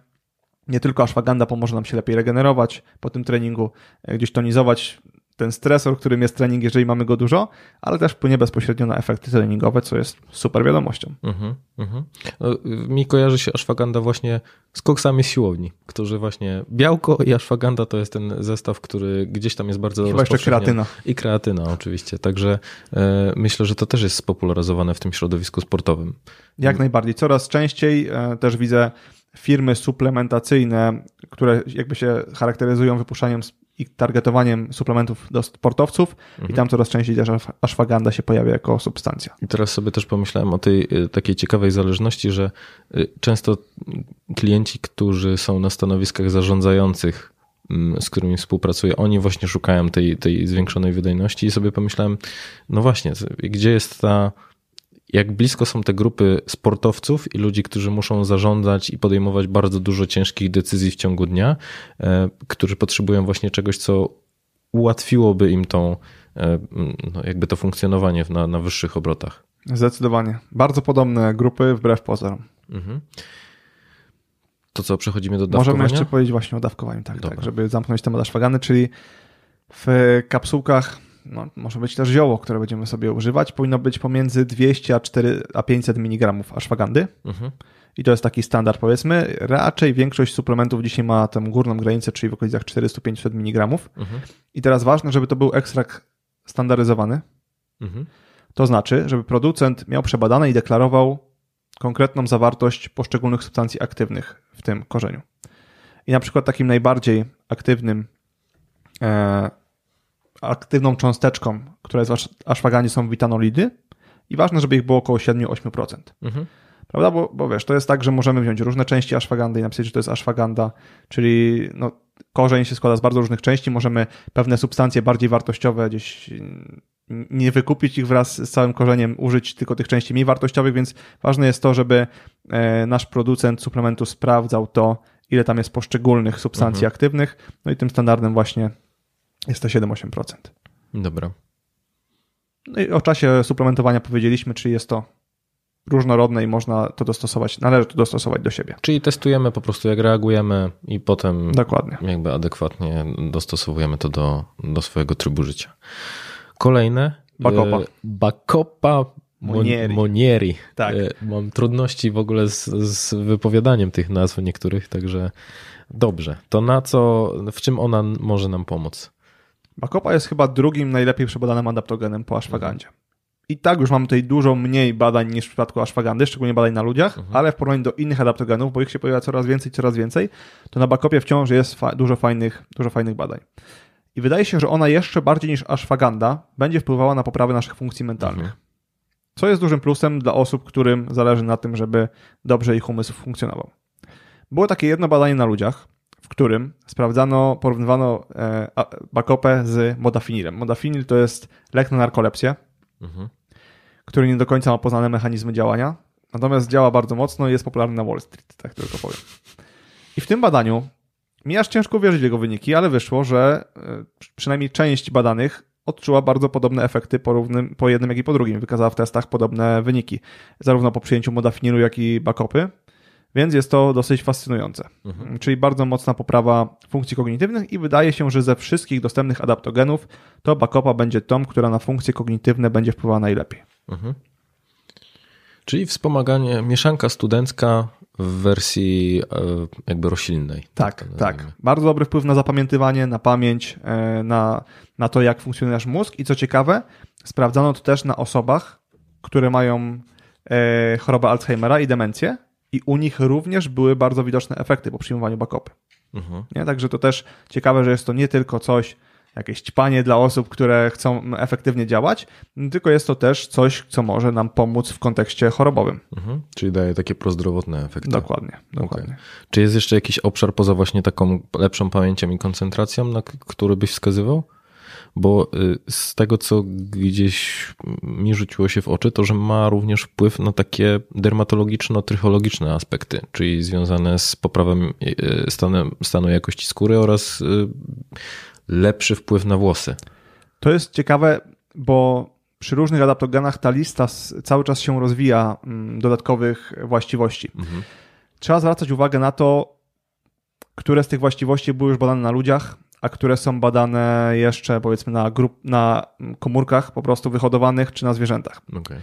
nie tylko ashwagandha pomoże nam się lepiej regenerować po tym treningu, e, gdzieś tonizować ten stresor, którym jest trening, jeżeli mamy go dużo, ale też wpłynie bezpośrednio na efekty treningowe, co jest super wiadomością. Uh-huh, uh-huh. No, mi kojarzy się ashwagandha właśnie z koksami z siłowni, którzy właśnie białko i ashwagandha to jest ten zestaw, który gdzieś tam jest bardzo Chyba jeszcze kreatyna. I kreatyna oczywiście, także e, myślę, że to też jest spopularyzowane w tym środowisku sportowym. Jak najbardziej. Coraz częściej e, też widzę firmy suplementacyjne, które jakby się charakteryzują wypuszczaniem i targetowaniem suplementów do sportowców mhm. i tam coraz częściej też ashwagandha się pojawia jako substancja. I teraz sobie też pomyślałem o tej y, takiej ciekawej zależności, że y, często klienci, którzy są na stanowiskach zarządzających mm, z którymi współpracuję, oni właśnie szukają tej, tej zwiększonej wydajności i sobie pomyślałem, no właśnie, gdzie jest ta jak blisko są te grupy sportowców i ludzi, którzy muszą zarządzać i podejmować bardzo dużo ciężkich decyzji w ciągu dnia, e, którzy potrzebują właśnie czegoś, co ułatwiłoby im tą, e, no jakby to funkcjonowanie na, na wyższych obrotach. Zdecydowanie. Bardzo podobne grupy wbrew pozorom. Mhm. To co, przechodzimy do dawkowania? Możemy jeszcze powiedzieć właśnie o dawkowaniu, tak, tak żeby zamknąć temat ashwagany, czyli w kapsułkach no, może być też zioło, które będziemy sobie używać, powinno być pomiędzy 200 a, 4, a 500 mg ashwagandy. Mhm. I to jest taki standard, powiedzmy. Raczej większość suplementów dzisiaj ma tę górną granicę, czyli w okolicach 400-500 mg. Mhm. I teraz ważne, żeby to był ekstrakt standaryzowany. Mhm. To znaczy, żeby producent miał przebadane i deklarował konkretną zawartość poszczególnych substancji aktywnych w tym korzeniu. I na przykład takim najbardziej aktywnym e, aktywną cząsteczką, która jest w ashwagandzie są witanolidy i ważne, żeby ich było około 7-8%. Mhm. Prawda? Bo, bo wiesz, to jest tak, że możemy wziąć różne części ashwagandy i napisać, że to jest ashwaganda, czyli no, korzeń się składa z bardzo różnych części, możemy pewne substancje bardziej wartościowe gdzieś nie wykupić ich wraz z całym korzeniem, użyć tylko tych części mniej wartościowych, więc ważne jest to, żeby e, nasz producent suplementu sprawdzał to, ile tam jest poszczególnych substancji mhm. aktywnych, no i tym standardem właśnie jest to 7-8%. Dobra. No i o czasie suplementowania powiedzieliśmy, czyli jest to różnorodne i można to dostosować, należy to dostosować do siebie. Czyli testujemy po prostu, jak reagujemy i potem Dokładnie. jakby adekwatnie dostosowujemy to do, do swojego trybu życia. Kolejne. Bakopa. e, Bakopa Monieri. Monieri. Tak. E, Mam trudności w ogóle z, z wypowiadaniem tych nazw niektórych, także dobrze. To na co, w czym ona może nam pomóc? Bakopa jest chyba drugim najlepiej przebadanym adaptogenem po ashwagandzie. I tak już mamy tutaj dużo mniej badań niż w przypadku ashwagandy, szczególnie badań na ludziach, ale w porównaniu do innych adaptogenów, bo ich się pojawia coraz więcej, coraz więcej, to na bakopie wciąż jest fa- dużo, fajnych, dużo fajnych badań. I wydaje się, że ona jeszcze bardziej niż ashwaganda będzie wpływała na poprawę naszych funkcji mentalnych. Mhm. Co jest dużym plusem dla osób, którym zależy na tym, żeby dobrze ich umysł funkcjonował. Było takie jedno badanie na ludziach, w którym sprawdzano, porównywano e, bakopę z modafinilem. Modafinil to jest lek na narkolepsję, Mhm. który nie do końca ma poznane mechanizmy działania, natomiast działa bardzo mocno i jest popularny na Wall Street, tak tylko powiem. I w tym badaniu mi aż ciężko wierzyć w jego wyniki, ale wyszło, że e, przy- przynajmniej część badanych odczuła bardzo podobne efekty po, równym, po jednym, jak i po drugim. Wykazała w testach podobne wyniki, zarówno po przyjęciu modafinilu, jak i bakopy, więc jest to dosyć fascynujące. Mhm. Czyli bardzo mocna poprawa funkcji kognitywnych i wydaje się, że ze wszystkich dostępnych adaptogenów to bakopa będzie tą, która na funkcje kognitywne będzie wpływała najlepiej. Mhm. Czyli wspomaganie, mieszanka studencka w wersji e, jakby roślinnej. Tak, tak. nazwijmy. Bardzo dobry wpływ na zapamiętywanie, na pamięć, e, na, na to, jak funkcjonuje nasz mózg. I co ciekawe, sprawdzano to też na osobach, które mają e, chorobę Alzheimera i demencję. I u nich również były bardzo widoczne efekty po przyjmowaniu bakopy. Mhm. Nie? Także to też ciekawe, że jest to nie tylko coś, jakieś ćpanie dla osób, które chcą efektywnie działać, tylko jest to też coś, co może nam pomóc w kontekście chorobowym. Mhm. Czyli daje takie prozdrowotne efekty. Dokładnie, dokładnie. Czy jest jeszcze jakiś obszar poza właśnie taką lepszą pamięcią i koncentracją, na który byś wskazywał? Bo y, z tego, co gdzieś mi rzuciło się w oczy, to że ma również wpływ na takie dermatologiczno-trychologiczne aspekty, czyli związane z poprawą y, stanem, stanu jakości skóry oraz y, lepszy wpływ na włosy. To jest ciekawe, bo przy różnych adaptogenach ta lista cały czas się rozwija mm, dodatkowych właściwości. Mhm. Trzeba zwracać uwagę na to, które z tych właściwości były już badane na ludziach, a które są badane jeszcze powiedzmy na, grup, na komórkach po prostu wyhodowanych czy na zwierzętach. Okej.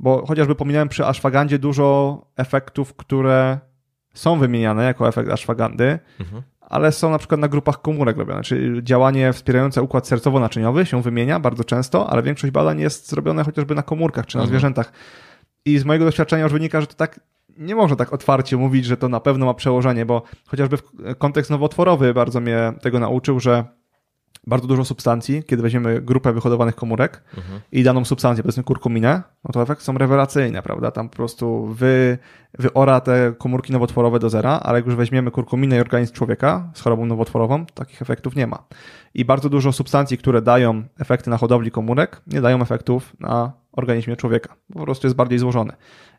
Bo chociażby pominąłem przy ashwagandzie dużo efektów, które są wymieniane jako efekt ashwagandy, Mhm. ale są na przykład na grupach komórek robione, czyli działanie wspierające układ sercowo-naczyniowy się wymienia bardzo często, ale większość badań jest zrobione chociażby na komórkach czy na Mhm. zwierzętach. I z mojego doświadczenia już wynika, że to tak nie można tak otwarcie mówić, że to na pewno ma przełożenie, bo chociażby w kontekst nowotworowy bardzo mnie tego nauczył, że bardzo dużo substancji, kiedy weźmiemy grupę wyhodowanych komórek Mhm. i daną substancję, powiedzmy kurkuminę, no to efekty są rewelacyjne, prawda? Tam po prostu wy, wyora te komórki nowotworowe do zera, ale jak już weźmiemy kurkuminę i organizm człowieka z chorobą nowotworową, takich efektów nie ma. I bardzo dużo substancji, które dają efekty na hodowli komórek, nie dają efektów na organizmie człowieka. Po prostu jest bardziej złożony.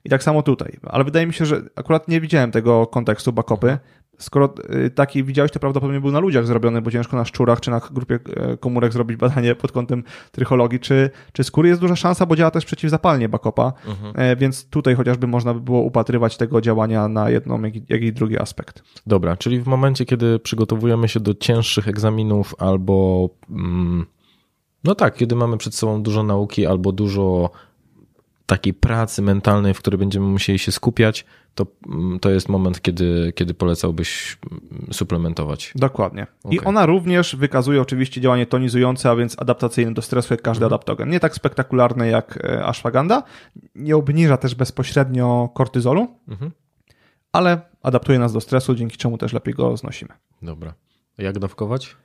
I tak samo tutaj. Ale wydaje mi się, że akurat nie widziałem tego kontekstu bakopy. Skoro y, taki widziałeś, to prawdopodobnie był na ludziach zrobiony, bo ciężko na szczurach czy na grupie e, komórek zrobić badanie pod kątem trychologii. Czy, czy skóry jest duża szansa, bo działa też przeciwzapalnie bakopa, Mhm. e, więc tutaj chociażby można by było upatrywać tego działania na jedną, jak i, jak i drugi aspekt. Dobra, czyli w momencie, kiedy przygotowujemy się do cięższych egzaminów albo mm, no tak, kiedy mamy przed sobą dużo nauki albo dużo takiej pracy mentalnej, w której będziemy musieli się skupiać, to, mm, to jest moment, kiedy, kiedy polecałbyś mm, suplementować. Dokładnie. I Okej. ona również wykazuje oczywiście działanie tonizujące, a więc adaptacyjne do stresu jak każdy adaptogen. Nie tak spektakularne jak e, ashwaganda, nie obniża też bezpośrednio kortyzolu, Mhm. ale adaptuje nas do stresu, dzięki czemu też lepiej go znosimy. Dobra. Jak dawkować?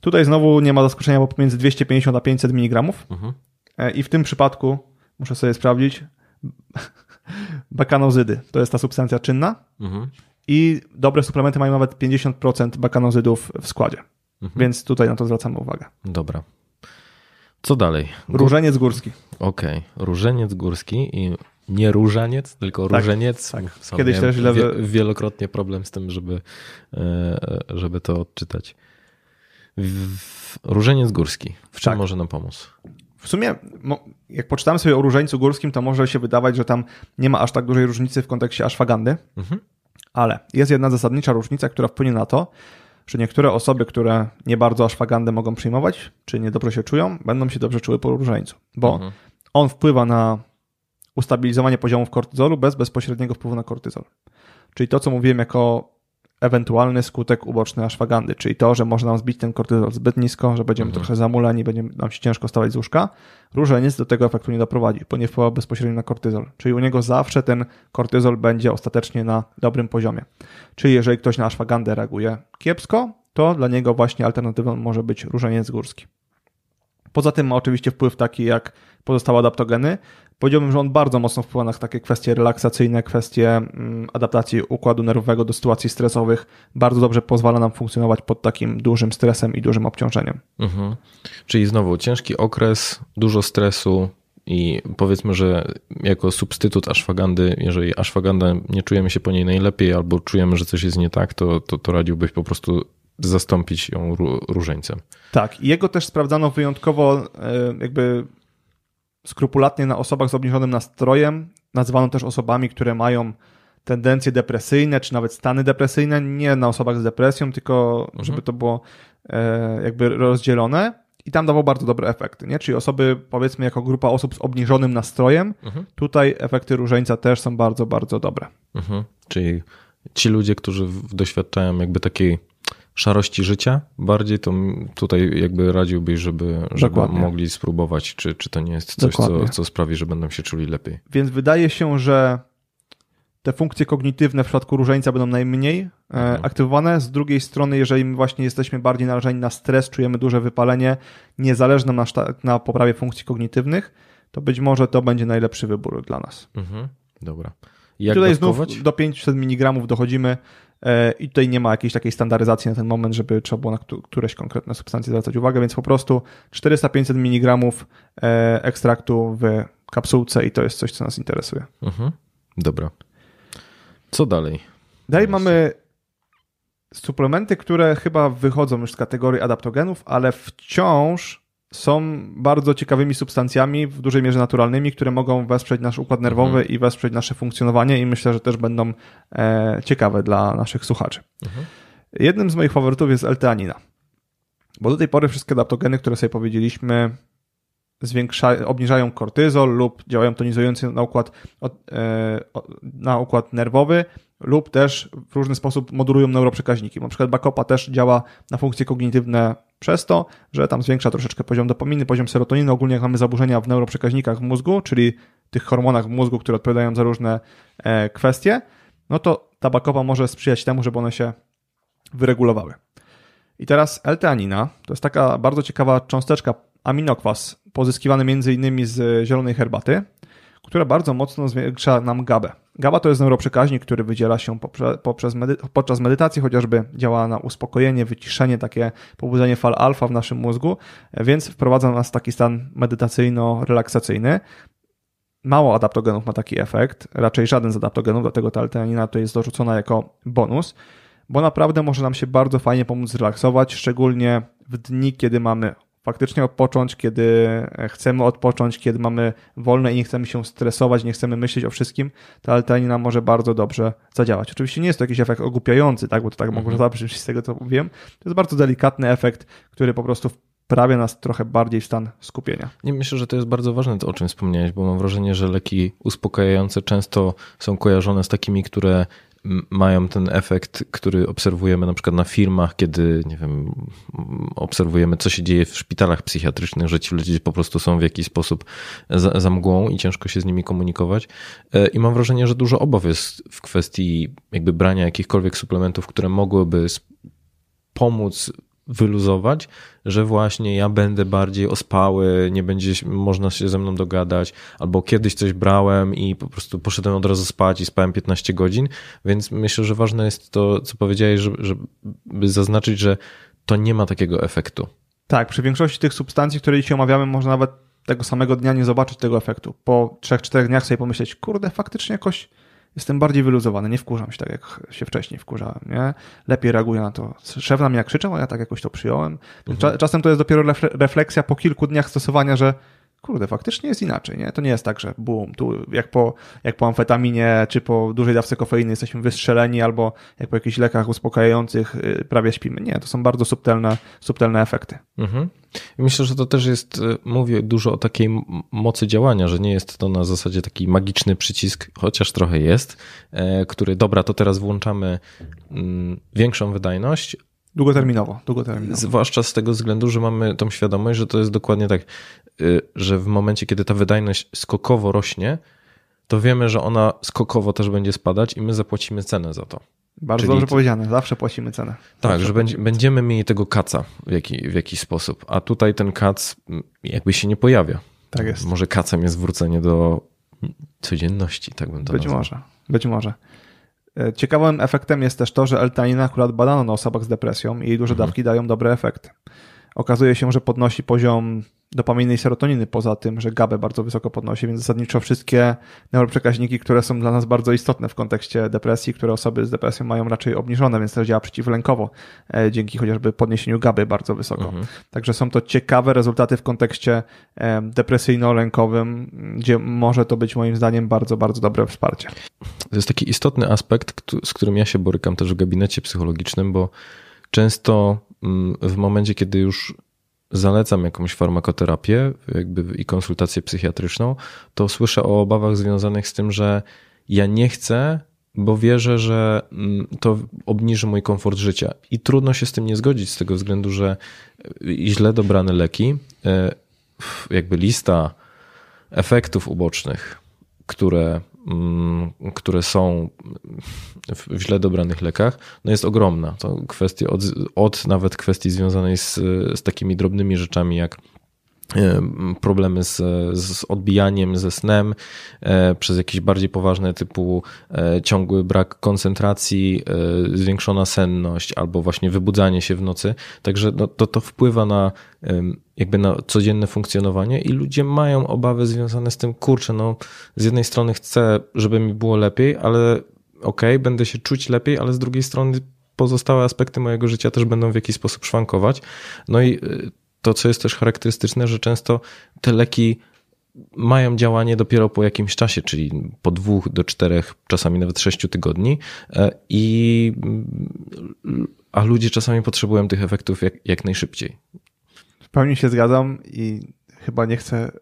Tutaj znowu nie ma zaskoczenia, bo pomiędzy 250 a 500 mg Mhm. E, i w tym przypadku, muszę sobie sprawdzić, bakanozydy to jest ta substancja czynna Mhm. i dobre suplementy mają nawet 50% bakanozydów w składzie, Mhm. więc tutaj na to zwracamy uwagę. Dobra. Co dalej? Gó- Różeniec górski. Okej. Różeniec górski i nie różaniec, tylko Tak, różeniec. tak. Sam Kiedyś też źle wielokrotnie problem z tym, żeby, e, żeby to odczytać. W, różeniec górski. W czym Tak. może nam pomóc? W sumie, jak poczytamy sobie o różańcu górskim, to może się wydawać, że tam nie ma aż tak dużej różnicy w kontekście ashwagandy, mhm. ale jest jedna zasadnicza różnica, która wpłynie na to, że niektóre osoby, które nie bardzo ashwagandę mogą przyjmować, czy niedobrze się czują, będą się dobrze czuły po różańcu, bo mhm. on wpływa na ustabilizowanie poziomów kortyzolu bez bezpośredniego wpływu na kortyzol. Czyli to, co mówiłem jako ewentualny skutek uboczny ashwagandy, czyli to, że może nam zbić ten kortyzol zbyt nisko, że będziemy mhm. trochę zamuleni, będzie nam się ciężko stawać z łóżka. Różeniec do tego efektu nie doprowadzi, bo nie wpływa bezpośrednio na kortyzol. Czyli u niego zawsze ten kortyzol będzie ostatecznie na dobrym poziomie. Czyli jeżeli ktoś na ashwagandę reaguje kiepsko, to dla niego właśnie alternatywą może być różeniec górski. Poza tym ma oczywiście wpływ taki jak pozostałe adaptogeny, Powiedziałbym, że on bardzo mocno wpływa na takie kwestie relaksacyjne, kwestie mm, adaptacji układu nerwowego do sytuacji stresowych. Bardzo dobrze pozwala nam funkcjonować pod takim dużym stresem i dużym obciążeniem. Mhm. Czyli znowu ciężki okres, dużo stresu, i powiedzmy, że jako substytut ashwagandy, jeżeli ashwaganda nie czujemy się po niej najlepiej albo czujemy, że coś jest nie tak, to, to, to radziłbyś po prostu zastąpić ją różeńcem. Tak, jego też sprawdzano wyjątkowo e, jakby skrupulatnie na osobach z obniżonym nastrojem. Nazywano też osobami, które mają tendencje depresyjne, czy nawet stany depresyjne, nie na osobach z depresją, tylko mhm. żeby to było e, jakby rozdzielone. I tam dawał bardzo dobre efekty, nie? Czyli osoby, powiedzmy, jako grupa osób z obniżonym nastrojem, mhm. tutaj efekty różańca też są bardzo, bardzo dobre. Mhm. Czyli ci ludzie, którzy doświadczają jakby takiej szarości życia bardziej, to tutaj jakby radziłbyś, żeby, żeby mogli spróbować, czy, czy to nie jest coś, co, co sprawi, że będą się czuli lepiej. Więc wydaje się, że te funkcje kognitywne w przypadku różańca będą najmniej e, mhm. aktywowane. Z drugiej strony, jeżeli my właśnie jesteśmy bardziej narażeni na stres, czujemy duże wypalenie, niezależne na, na poprawie funkcji kognitywnych, to być może to będzie najlepszy wybór dla nas. Mhm. Dobra. Jak Tutaj dawkować? znów do 500 mg dochodzimy i tutaj nie ma jakiejś takiej standaryzacji na ten moment, żeby trzeba było na któreś konkretne substancje zwracać uwagę, więc po prostu 400-500 mg e, ekstraktu w kapsułce i to jest coś, co nas interesuje. Mhm. Dobra. Co dalej? Dalej mamy suplementy, które chyba wychodzą już z kategorii adaptogenów, ale wciąż są bardzo ciekawymi substancjami, w dużej mierze naturalnymi, które mogą wesprzeć nasz układ nerwowy mhm. i wesprzeć nasze funkcjonowanie i myślę, że też będą e, ciekawe dla naszych słuchaczy. Mhm. Jednym z moich faworytów jest L-teanina, bo do tej pory wszystkie adaptogeny, które sobie powiedzieliśmy, zwiększa, obniżają kortyzol lub działają tonizująco na układ, e, na układ nerwowy, lub też w różny sposób modulują neuroprzekaźniki. Na przykład Bakopa też działa na funkcje kognitywne przez to, że tam zwiększa troszeczkę poziom dopaminy, poziom serotoniny. Ogólnie jak mamy zaburzenia w neuroprzekaźnikach w mózgu, czyli tych hormonach w mózgu, które odpowiadają za różne e, kwestie, no to ta Bakopa może sprzyjać temu, żeby one się wyregulowały. I teraz L-teanina to jest taka bardzo ciekawa cząsteczka aminokwas pozyskiwany innymi z zielonej herbaty, która bardzo mocno zwiększa nam GABę. GABA to jest neuroprzekaźnik, który wydziela się poprzez medy podczas medytacji, chociażby działa na uspokojenie, wyciszenie, takie pobudzenie fal alfa w naszym mózgu, więc wprowadza nas w taki stan medytacyjno-relaksacyjny. Mało adaptogenów ma taki efekt, raczej żaden z adaptogenów, dlatego ta alteanina to jest dorzucona jako bonus, bo naprawdę może nam się bardzo fajnie pomóc zrelaksować, szczególnie w dni, kiedy mamy faktycznie odpocząć, kiedy chcemy odpocząć, kiedy mamy wolne i nie chcemy się stresować, nie chcemy myśleć o wszystkim, ta altanina może bardzo dobrze zadziałać. Oczywiście nie jest to jakiś efekt ogłupiający, tak, bo to tak mm -hmm. zabrzmieć z tego, co mówiłem. To jest bardzo delikatny efekt, który po prostu wprawia nas trochę bardziej w stan skupienia. Nie myślę, że to jest bardzo ważne, to o czym wspomniałeś, bo mam wrażenie, że leki uspokajające często są kojarzone z takimi, które mają ten efekt, który obserwujemy na przykład na firmach, kiedy, nie wiem, obserwujemy, co się dzieje w szpitalach psychiatrycznych, że ci ludzie po prostu są w jakiś sposób za, za mgłą i ciężko się z nimi komunikować. E, I mam wrażenie, że dużo obaw jest w kwestii jakby brania jakichkolwiek suplementów, które mogłyby pomóc wyluzować, że właśnie ja będę bardziej ospały, nie będzie można się ze mną dogadać, albo kiedyś coś brałem i po prostu poszedłem od razu spać i spałem 15 godzin, więc myślę, że ważne jest to, co powiedziałeś, żeby, zaznaczyć, że to nie ma takiego efektu. Tak, przy większości tych substancji, które dzisiaj omawiamy, można nawet tego samego dnia nie zobaczyć tego efektu. Po 3-4 dniach sobie pomyśleć, kurde, faktycznie jakoś jestem bardziej wyluzowany, nie wkurzam się tak, jak się wcześniej wkurzałem, nie? Lepiej reaguję na to. Szef na mnie jak krzyczał, a ja tak jakoś to przyjąłem. Mhm. Czasem to jest dopiero refleksja po kilku dniach stosowania, że kurde, faktycznie jest inaczej, nie? To nie jest tak, że boom, tu jak po, jak po amfetaminie, czy po dużej dawce kofeiny jesteśmy wystrzeleni, albo jak po jakichś lekach uspokajających y, prawie śpimy. Nie, to są bardzo subtelne, subtelne efekty. Mhm. Myślę, że to też jest, y, mówię dużo o takiej mocy działania, że nie jest to na zasadzie taki magiczny przycisk, chociaż trochę jest, e, który, dobra, to teraz włączamy mm, większą wydajność, Długoterminowo, długoterminowo. Zwłaszcza z tego względu, że mamy tą świadomość, że to jest dokładnie tak, y, że w momencie, kiedy ta wydajność skokowo rośnie, to wiemy, że ona skokowo też będzie spadać i my zapłacimy cenę za to. Bardzo Czyli... dobrze powiedziane, zawsze płacimy cenę. Tak, zawsze że będzie, będziemy mieli tego kaca w, jaki, w jakiś sposób, a tutaj ten kac jakby się nie pojawia. Tak jest. Może kacem jest wrócenie do codzienności, tak bym to Być nazwał. może, być może. E, ciekawym efektem jest też to, że L-tanina akurat badano na osobach z depresją i jej duże mhm. dawki dają dobre efekty. Okazuje się, że podnosi poziom dopaminy i serotoniny, poza tym, że GABę bardzo wysoko podnosi, więc zasadniczo wszystkie neuroprzekaźniki, które są dla nas bardzo istotne w kontekście depresji, które osoby z depresją mają raczej obniżone, więc też działa przeciwlękowo, e, dzięki chociażby podniesieniu GABY bardzo wysoko. Mhm. Także są to ciekawe rezultaty w kontekście depresyjno-lękowym, gdzie może to być moim zdaniem bardzo, bardzo dobre wsparcie. To jest taki istotny aspekt, z którym ja się borykam też w gabinecie psychologicznym, bo często mm, w momencie, kiedy już zalecam jakąś farmakoterapię jakby i konsultację psychiatryczną, to słyszę o obawach związanych z tym, że ja nie chcę, bo wierzę, że mm, to obniży mój komfort życia. I trudno się z tym nie zgodzić, z tego względu, że źle dobrane leki, e, jakby lista efektów ubocznych, które które są w źle dobranych lekach, no jest ogromna. To kwestia od, od nawet kwestii związanej z, z takimi drobnymi rzeczami jak problemy z, z odbijaniem, ze snem, e, przez jakieś bardziej poważne typu e, ciągły brak koncentracji, zwiększona senność albo właśnie wybudzanie się w nocy. Także no, to, to wpływa na jakby na codzienne funkcjonowanie i ludzie mają obawy związane z tym, kurczę, no z jednej strony chcę, żeby mi było lepiej, ale okej, okay, będę się czuć lepiej, ale z drugiej strony pozostałe aspekty mojego życia też będą w jakiś sposób szwankować. No i y, to, co jest też charakterystyczne, że często te leki mają działanie dopiero po jakimś czasie, czyli po dwóch do czterech, czasami nawet sześciu tygodni e, i a ludzie czasami potrzebują tych efektów jak, jak najszybciej. W pełni się zgadzam i chyba nie chcę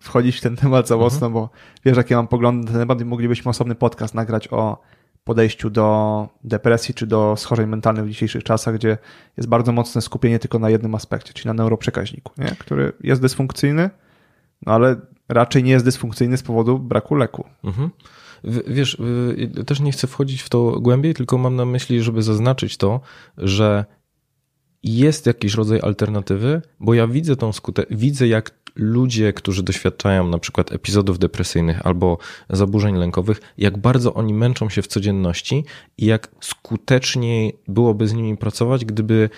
wchodzić w ten temat za mocno, mhm. bo wiesz, jakie mam poglądy na ten temat i moglibyśmy osobny podcast nagrać o podejściu do depresji czy do schorzeń mentalnych w dzisiejszych czasach, gdzie jest bardzo mocne skupienie tylko na jednym aspekcie, czyli na neuroprzekaźniku, nie? który jest dysfunkcyjny, no ale raczej nie jest dysfunkcyjny z powodu braku leku. Mhm. Wiesz, też nie chcę wchodzić w to głębiej, tylko mam na myśli, żeby zaznaczyć to, że jest jakiś rodzaj alternatywy, bo ja widzę tą skutę, widzę jak ludzie, którzy doświadczają na przykład epizodów depresyjnych albo zaburzeń lękowych, jak bardzo oni męczą się w codzienności i jak skuteczniej byłoby z nimi pracować, gdyby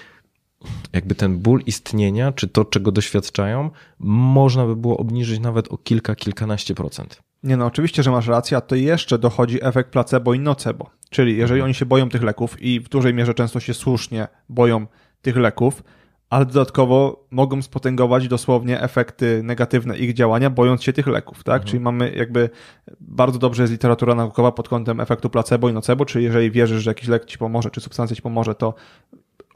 jakby ten ból istnienia, czy to, czego doświadczają, można by było obniżyć nawet o kilka, kilkanaście procent. Nie no, oczywiście, że masz rację, a to jeszcze dochodzi efekt placebo i nocebo. Czyli jeżeli mhm. oni się boją tych leków i w dużej mierze często się słusznie boją tych leków, ale dodatkowo mogą spotęgować dosłownie efekty negatywne ich działania, bojąc się tych leków, tak? Mhm. Czyli mamy jakby bardzo dobrze jest literatura naukowa pod kątem efektu placebo i nocebo, czyli jeżeli wierzysz, że jakiś lek ci pomoże, czy substancja ci pomoże, to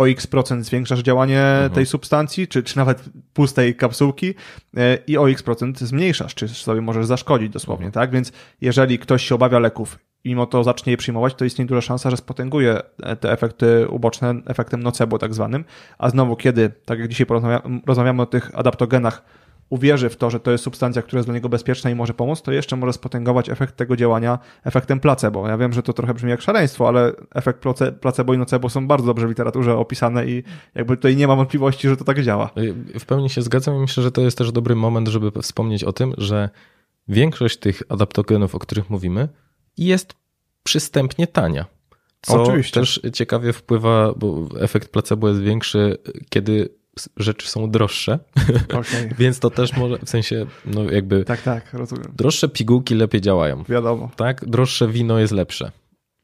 o x procent zwiększasz działanie mhm. tej substancji, czy, czy nawet pustej kapsułki e, i o x procent zmniejszasz, czy sobie możesz zaszkodzić dosłownie, mhm. tak? Więc jeżeli ktoś się obawia leków mimo to zacznie je przyjmować, to istnieje duża szansa, że spotęguje te efekty uboczne efektem nocebo tak zwanym. A znowu, kiedy, tak jak dzisiaj rozmawiamy o tych adaptogenach, uwierzy w to, że to jest substancja, która jest dla niego bezpieczna i może pomóc, to jeszcze może spotęgować efekt tego działania efektem placebo. Ja wiem, że to trochę brzmi jak szaleństwo, ale efekt placebo i nocebo są bardzo dobrze w literaturze opisane i jakby tutaj nie ma wątpliwości, że to tak działa. W pełni się zgadzam i myślę, że to jest też dobry moment, żeby wspomnieć o tym, że większość tych adaptogenów, o których mówimy, jest przystępnie tania. Co Oczywiście. też ciekawie wpływa, bo efekt placebo jest większy, kiedy rzeczy są droższe. (laughs) Okay. Więc to też może, w sensie, no jakby. Tak, tak, rozumiem. Droższe pigułki lepiej działają. Wiadomo. Tak, droższe wino jest lepsze.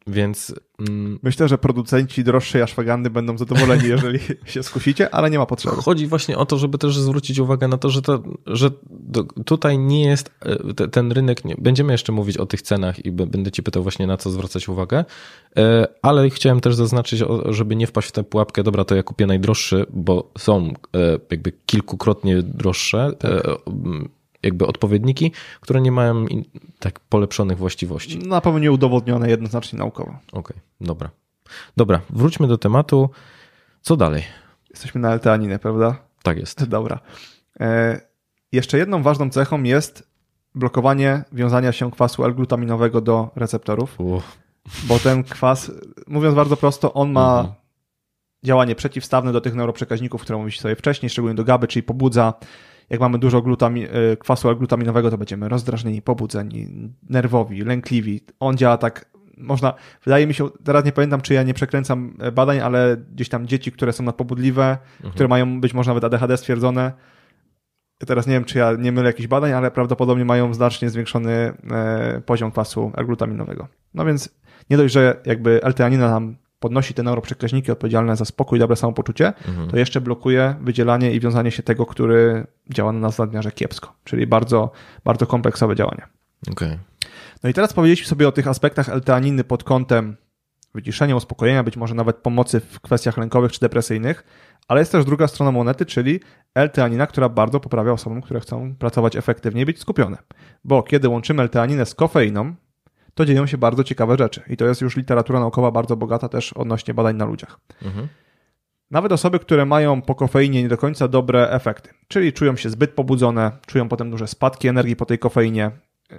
Więc mm, Myślę, że producenci droższej aszwagandy będą zadowoleni, jeżeli (laughs) się skusicie, ale nie ma potrzeby. chodzi właśnie o to, żeby też zwrócić uwagę na to, że, to, że do, tutaj nie jest e, te, ten rynek. Nie, będziemy jeszcze mówić o tych cenach i będę Ci pytał właśnie na co zwracać uwagę, e, ale chciałem też zaznaczyć, żeby nie wpaść w tę pułapkę. Dobra, to ja kupię najdroższy, bo są e, jakby kilkukrotnie droższe. m, Jakby odpowiedniki, które nie mają tak polepszonych właściwości. Na pewno nieudowodnione jednoznacznie naukowo. Okej, dobra. Dobra, wróćmy do tematu. Co dalej? Jesteśmy na L-teaninę, prawda? Tak jest. (laughs) Dobra. E, jeszcze jedną ważną cechą jest blokowanie wiązania się kwasu L-glutaminowego do receptorów, bo ten kwas, mówiąc bardzo prosto, on ma Mhm. działanie przeciwstawne do tych neuroprzekaźników, które mówiliście sobie wcześniej, szczególnie do GABY, czyli pobudza. Jak mamy dużo glutami, e, kwasu L-glutaminowego, to będziemy rozdrażnieni, pobudzeni, nerwowi, lękliwi. On działa tak, można, wydaje mi się, teraz nie pamiętam, czy ja nie przekręcam e, badań, ale gdzieś tam dzieci, które są nadpobudliwe, które mają być może nawet ADHD stwierdzone, Teraz nie wiem, czy ja nie mylę jakichś badań, ale prawdopodobnie mają znacznie zwiększony e, poziom kwasu L-glutaminowego. No więc nie dość, że jakby L-teanina nam podnosi te neuroprzekaźniki odpowiedzialne za spokój i dobre samopoczucie, Mhm. to jeszcze blokuje wydzielanie i wiązanie się tego, który działa na nas nadmiarze kiepsko. Czyli bardzo, bardzo kompleksowe działanie. Okej. No i teraz powiedzieliśmy sobie o tych aspektach L-teaniny pod kątem wyciszenia, uspokojenia, być może nawet pomocy w kwestiach lękowych czy depresyjnych, ale jest też druga strona monety, czyli L-teanina, która bardzo poprawia osobom, które chcą pracować efektywnie i być skupione. Bo kiedy łączymy L-teaninę z kofeiną, to dzieją się bardzo ciekawe rzeczy. I to jest już literatura naukowa bardzo bogata też odnośnie badań na ludziach. Mhm. Nawet osoby, które mają po kofeinie nie do końca dobre efekty, czyli czują się zbyt pobudzone, czują potem duże spadki energii po tej kofeinie,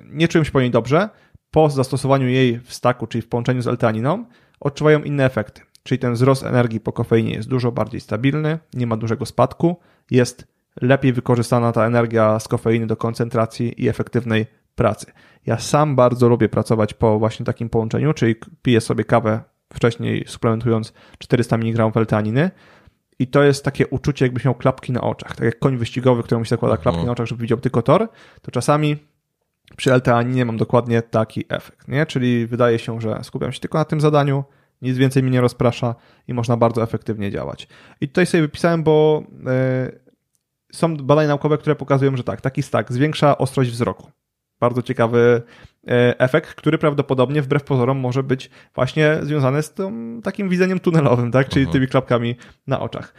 nie czują się po niej dobrze, po zastosowaniu jej w staku, czyli w połączeniu z L-teaniną, odczuwają inne efekty. Czyli ten wzrost energii po kofeinie jest dużo bardziej stabilny, nie ma dużego spadku, jest lepiej wykorzystana ta energia z kofeiny do koncentracji i efektywnej pracy. Ja sam bardzo lubię pracować po właśnie takim połączeniu, czyli piję sobie kawę wcześniej suplementując 400 mg L-teaniny i to jest takie uczucie, jakbyś miał klapki na oczach. Tak jak koń wyścigowy, któremu się zakłada klapki na oczach, żeby widział tylko tor, to czasami przy L-teaninie mam dokładnie taki efekt, nie? Czyli wydaje się, że skupiam się tylko na tym zadaniu, nic więcej mnie nie rozprasza i można bardzo efektywnie działać. I tutaj sobie wypisałem, bo e, są badania naukowe, które pokazują, że tak, taki stack zwiększa ostrość wzroku. Bardzo ciekawy e, efekt, który prawdopodobnie wbrew pozorom może być właśnie związany z tym takim widzeniem tunelowym, tak? czyli Mhm. tymi klapkami na oczach.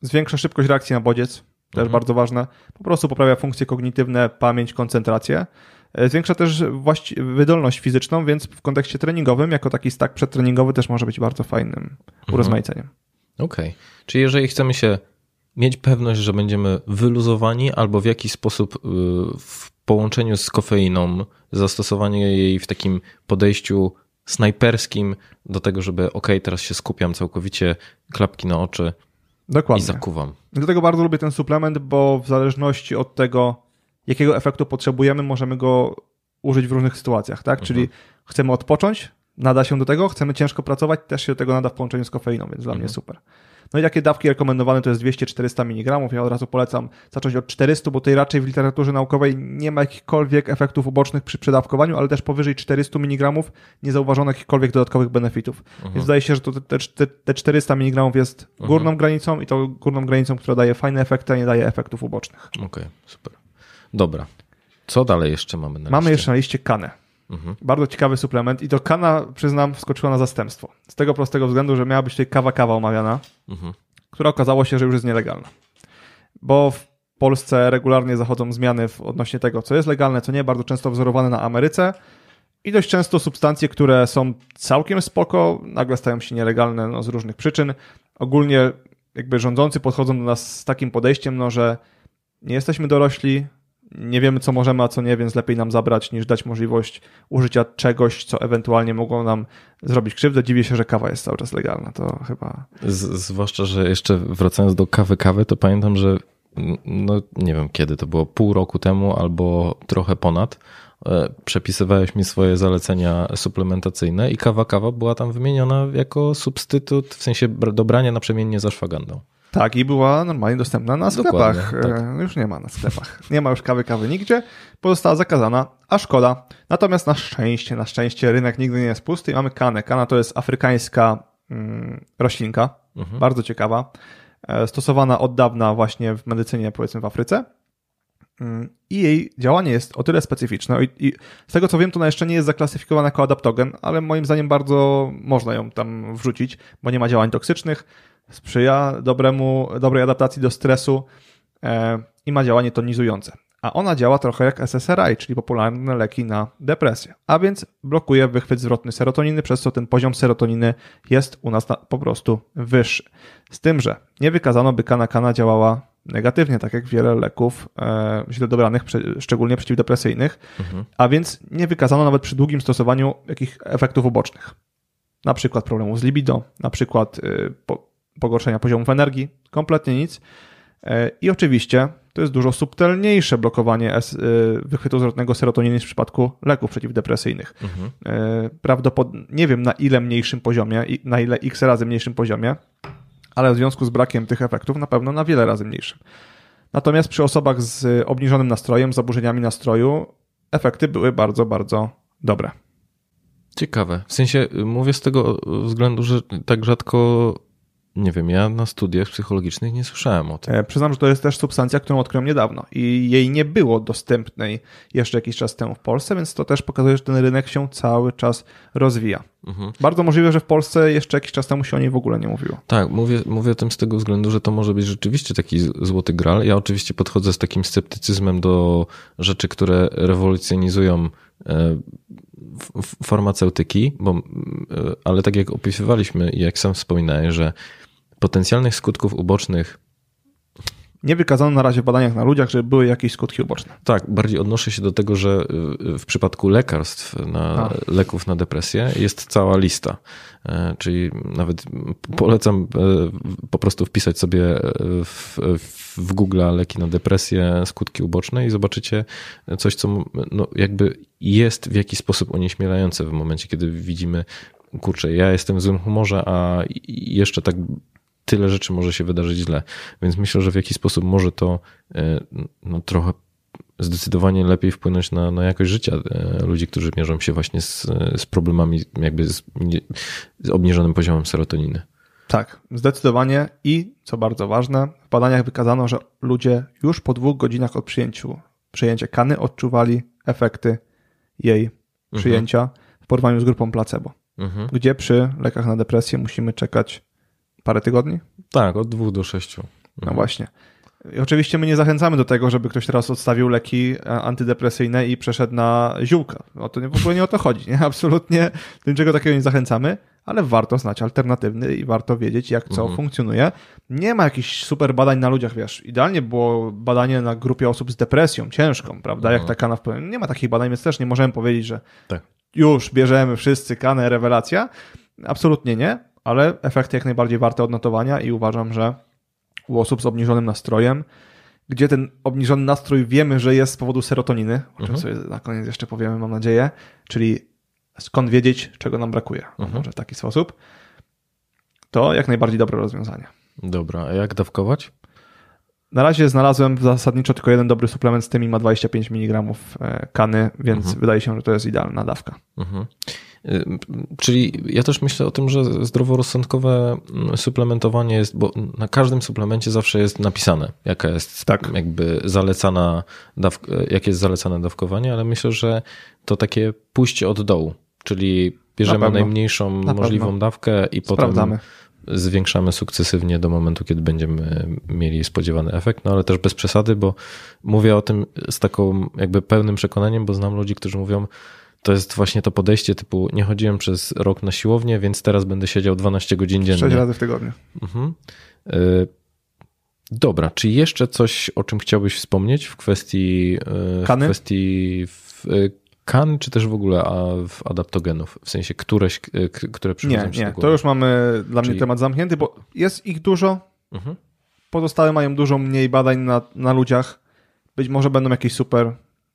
Zwiększa szybkość reakcji na bodziec, też Mhm. bardzo ważne. Po prostu poprawia funkcje kognitywne, pamięć, koncentrację. E, Zwiększa też wydolność fizyczną, więc w kontekście treningowym, jako taki stack przedtreningowy też może być bardzo fajnym urozmaiceniem. Okej. Czyli jeżeli chcemy się mieć pewność, że będziemy wyluzowani albo w jakiś sposób y, w połączeniu z kofeiną, zastosowanie jej w takim podejściu snajperskim do tego, żeby ok, teraz się skupiam całkowicie, klapki na oczy i Dokładnie. zakuwam. Dlatego bardzo lubię ten suplement, bo w zależności od tego, jakiego efektu potrzebujemy, możemy go użyć w różnych sytuacjach, tak? Czyli chcemy odpocząć, nada się do tego, chcemy ciężko pracować, też się do tego nada w połączeniu z kofeiną, więc dla mnie super. No i takie dawki rekomendowane to jest 200-400 mg. Ja od razu polecam zacząć od 400, bo tutaj raczej w literaturze naukowej nie ma jakichkolwiek efektów ubocznych przy przedawkowaniu, ale też powyżej 400 mg nie zauważono jakichkolwiek dodatkowych benefitów. Więc wydaje się, że to te, te, te 400 mg jest górną granicą i to górną granicą, która daje fajne efekty, a nie daje efektów ubocznych. Okej, super. Dobra. Co dalej jeszcze mamy na Mamy liście? jeszcze na liście kanę. Mhm. Bardzo ciekawy suplement i to kana, przyznam, wskoczyła na zastępstwo. Z tego prostego względu, że miała być tutaj kawa kawa omawiana, Mhm. która okazało się, że już jest nielegalna. Bo w Polsce regularnie zachodzą zmiany w odnośnie tego, co jest legalne, co nie, bardzo często wzorowane na Ameryce i dość często substancje, które są całkiem spoko, nagle stają się nielegalne no, z różnych przyczyn. Ogólnie jakby rządzący podchodzą do nas z takim podejściem, no, że nie jesteśmy dorośli, nie wiemy, co możemy, a co nie, więc lepiej nam zabrać, niż dać możliwość użycia czegoś, co ewentualnie mogło nam zrobić krzywdę. Dziwię się, że kawa jest cały czas legalna. To chyba Z, zwłaszcza, że jeszcze wracając do kawy kawy, to pamiętam, że no nie wiem kiedy, to było pół roku temu albo trochę ponad, e, przepisywałeś mi swoje zalecenia suplementacyjne i kawa kawa była tam wymieniona jako substytut, w sensie br- dobrania naprzemiennie za szwagandą. Tak, i była normalnie dostępna na sklepach. Tak. E, Już nie ma na sklepach. Nie ma już kawy kawy nigdzie. Pozostała zakazana, a szkoda. Natomiast na szczęście, na szczęście rynek nigdy nie jest pusty i mamy kanę. Kana to jest afrykańska mm, roślinka, Mhm. bardzo ciekawa, e, stosowana od dawna właśnie w medycynie, powiedzmy w Afryce. Mm, I jej działanie jest o tyle specyficzne. I, I z tego co wiem, to ona jeszcze nie jest zaklasyfikowana jako adaptogen, ale moim zdaniem bardzo można ją tam wrzucić, bo nie ma działań toksycznych, sprzyja dobremu, dobrej adaptacji do stresu e, i ma działanie tonizujące. A ona działa trochę jak SSRI, czyli popularne leki na depresję. A więc blokuje wychwyt zwrotny serotoniny, przez co ten poziom serotoniny jest u nas na, po prostu wyższy. Z tym, że nie wykazano, by kanakana działała negatywnie, tak jak wiele leków e, źle dobranych, szczególnie przeciwdepresyjnych, Mhm. a więc nie wykazano nawet przy długim stosowaniu jakich efektów ubocznych. Na przykład problemów z libido, na przykład y, po, pogorszenia poziomów energii, kompletnie nic. E, I oczywiście to jest dużo subtelniejsze blokowanie y, wychwytu zwrotnego serotoniny w przypadku leków przeciwdepresyjnych. Mhm. Prawdopodobnie, nie wiem na ile mniejszym poziomie, na ile x razy mniejszym poziomie, ale w związku z brakiem tych efektów na pewno na wiele razy mniejszym. Natomiast przy osobach z obniżonym nastrojem, zaburzeniami nastroju, efekty były bardzo, bardzo dobre. Ciekawe. W sensie y, mówię z tego względu, że tak rzadko, nie wiem, ja na studiach psychologicznych nie słyszałem o tym. E, Przyznam, że to jest też substancja, którą odkryłem niedawno i jej nie było dostępnej jeszcze jakiś czas temu w Polsce, więc to też pokazuje, że ten rynek się cały czas rozwija. Mhm. Bardzo możliwe, że w Polsce jeszcze jakiś czas temu się o niej w ogóle nie mówiło. Tak, mówię, mówię o tym z tego względu, że to może być rzeczywiście taki złoty gral. Ja oczywiście podchodzę z takim sceptycyzmem do rzeczy, które rewolucjonizują e, farmaceutyki, bo, e, ale tak jak opisywaliśmy i jak sam wspominałeś, że potencjalnych skutków ubocznych Nie wykazano na razie w badaniach na ludziach, że były jakieś skutki uboczne. Tak, bardziej odnoszę się do tego, że y, w przypadku lekarstw, na, leków na depresję jest cała lista. E, Czyli nawet polecam e, po prostu wpisać sobie e, w, w Google leki na depresję, skutki uboczne i zobaczycie coś, co no, jakby jest w jakiś sposób onieśmielające w momencie, kiedy widzimy, kurczę, ja jestem w złym humorze, a jeszcze tak tyle rzeczy może się wydarzyć źle. Więc myślę, że w jakiś sposób może to e, no, trochę zdecydowanie lepiej wpłynąć na, na jakość życia e, ludzi, którzy mierzą się właśnie z, z problemami jakby z, z obniżonym poziomem serotoniny. Tak, zdecydowanie i co bardzo ważne, w badaniach wykazano, że ludzie już po dwóch godzinach od przyjęciu, przyjęcia kany odczuwali efekty jej przyjęcia w porównaniu z grupą placebo, Mhm. gdzie przy lekach na depresję musimy czekać parę tygodni. Tak, od dwóch do sześciu. No właśnie. I oczywiście my nie zachęcamy do tego, żeby ktoś teraz odstawił leki e, antydepresyjne i przeszedł na ziółka. O to nie, w ogóle nie o to chodzi. Nie? (laughs) Absolutnie do niczego takiego nie zachęcamy, ale warto znać alternatywny i warto wiedzieć, jak co Mhm. funkcjonuje. Nie ma jakichś super badań na ludziach, wiesz. Idealnie było badanie na grupie osób z depresją ciężką, prawda? Jak Mhm. ta kana wpływa. Nie ma takich badań, więc też nie możemy powiedzieć, że Tak. już bierzemy wszyscy kanę, rewelacja. Absolutnie nie, ale efekty jak najbardziej warte odnotowania i uważam, że u osób z obniżonym nastrojem, gdzie ten obniżony nastrój wiemy, że jest z powodu serotoniny, o czym Mhm. sobie na koniec jeszcze powiemy, mam nadzieję, czyli skąd wiedzieć, czego nam brakuje, Mhm. może w taki sposób, to jak najbardziej dobre rozwiązanie. Dobra, a jak dawkować? Na razie znalazłem zasadniczo tylko jeden dobry suplement z tymi ma 25 mg e, kany, więc Mhm. wydaje się, że to jest idealna dawka. Mhm. Y, Czyli ja też myślę o tym, że zdroworozsądkowe mm, suplementowanie jest, bo na każdym suplemencie zawsze jest napisane, jaka jest Tak. jakby zalecana dawk, jakie jest zalecane dawkowanie, ale myślę, że to takie pójście od dołu, czyli bierzemy pewno. najmniejszą możliwą pewno. dawkę i Sprawdzamy. potem zwiększamy sukcesywnie do momentu, kiedy będziemy mieli spodziewany efekt, no ale też bez przesady, bo mówię o tym z taką jakby pełnym przekonaniem, bo znam ludzi, którzy mówią, to jest właśnie to podejście typu nie chodziłem przez rok na siłownię, więc teraz będę siedział 12 godzin dziennie. 6 razy w tygodniu. Mhm. Y, Dobra, czy jeszcze coś, o czym chciałbyś wspomnieć w kwestii y, w Kany? kwestii w, y, kan, czy też w ogóle a, w adaptogenów? W sensie któreś, które przychodzą Nie, nie, to już mamy dla Czyli- mnie temat zamknięty, bo jest ich dużo, Mhm. pozostałe mają dużo mniej badań na, na ludziach. Być może będą jakieś super,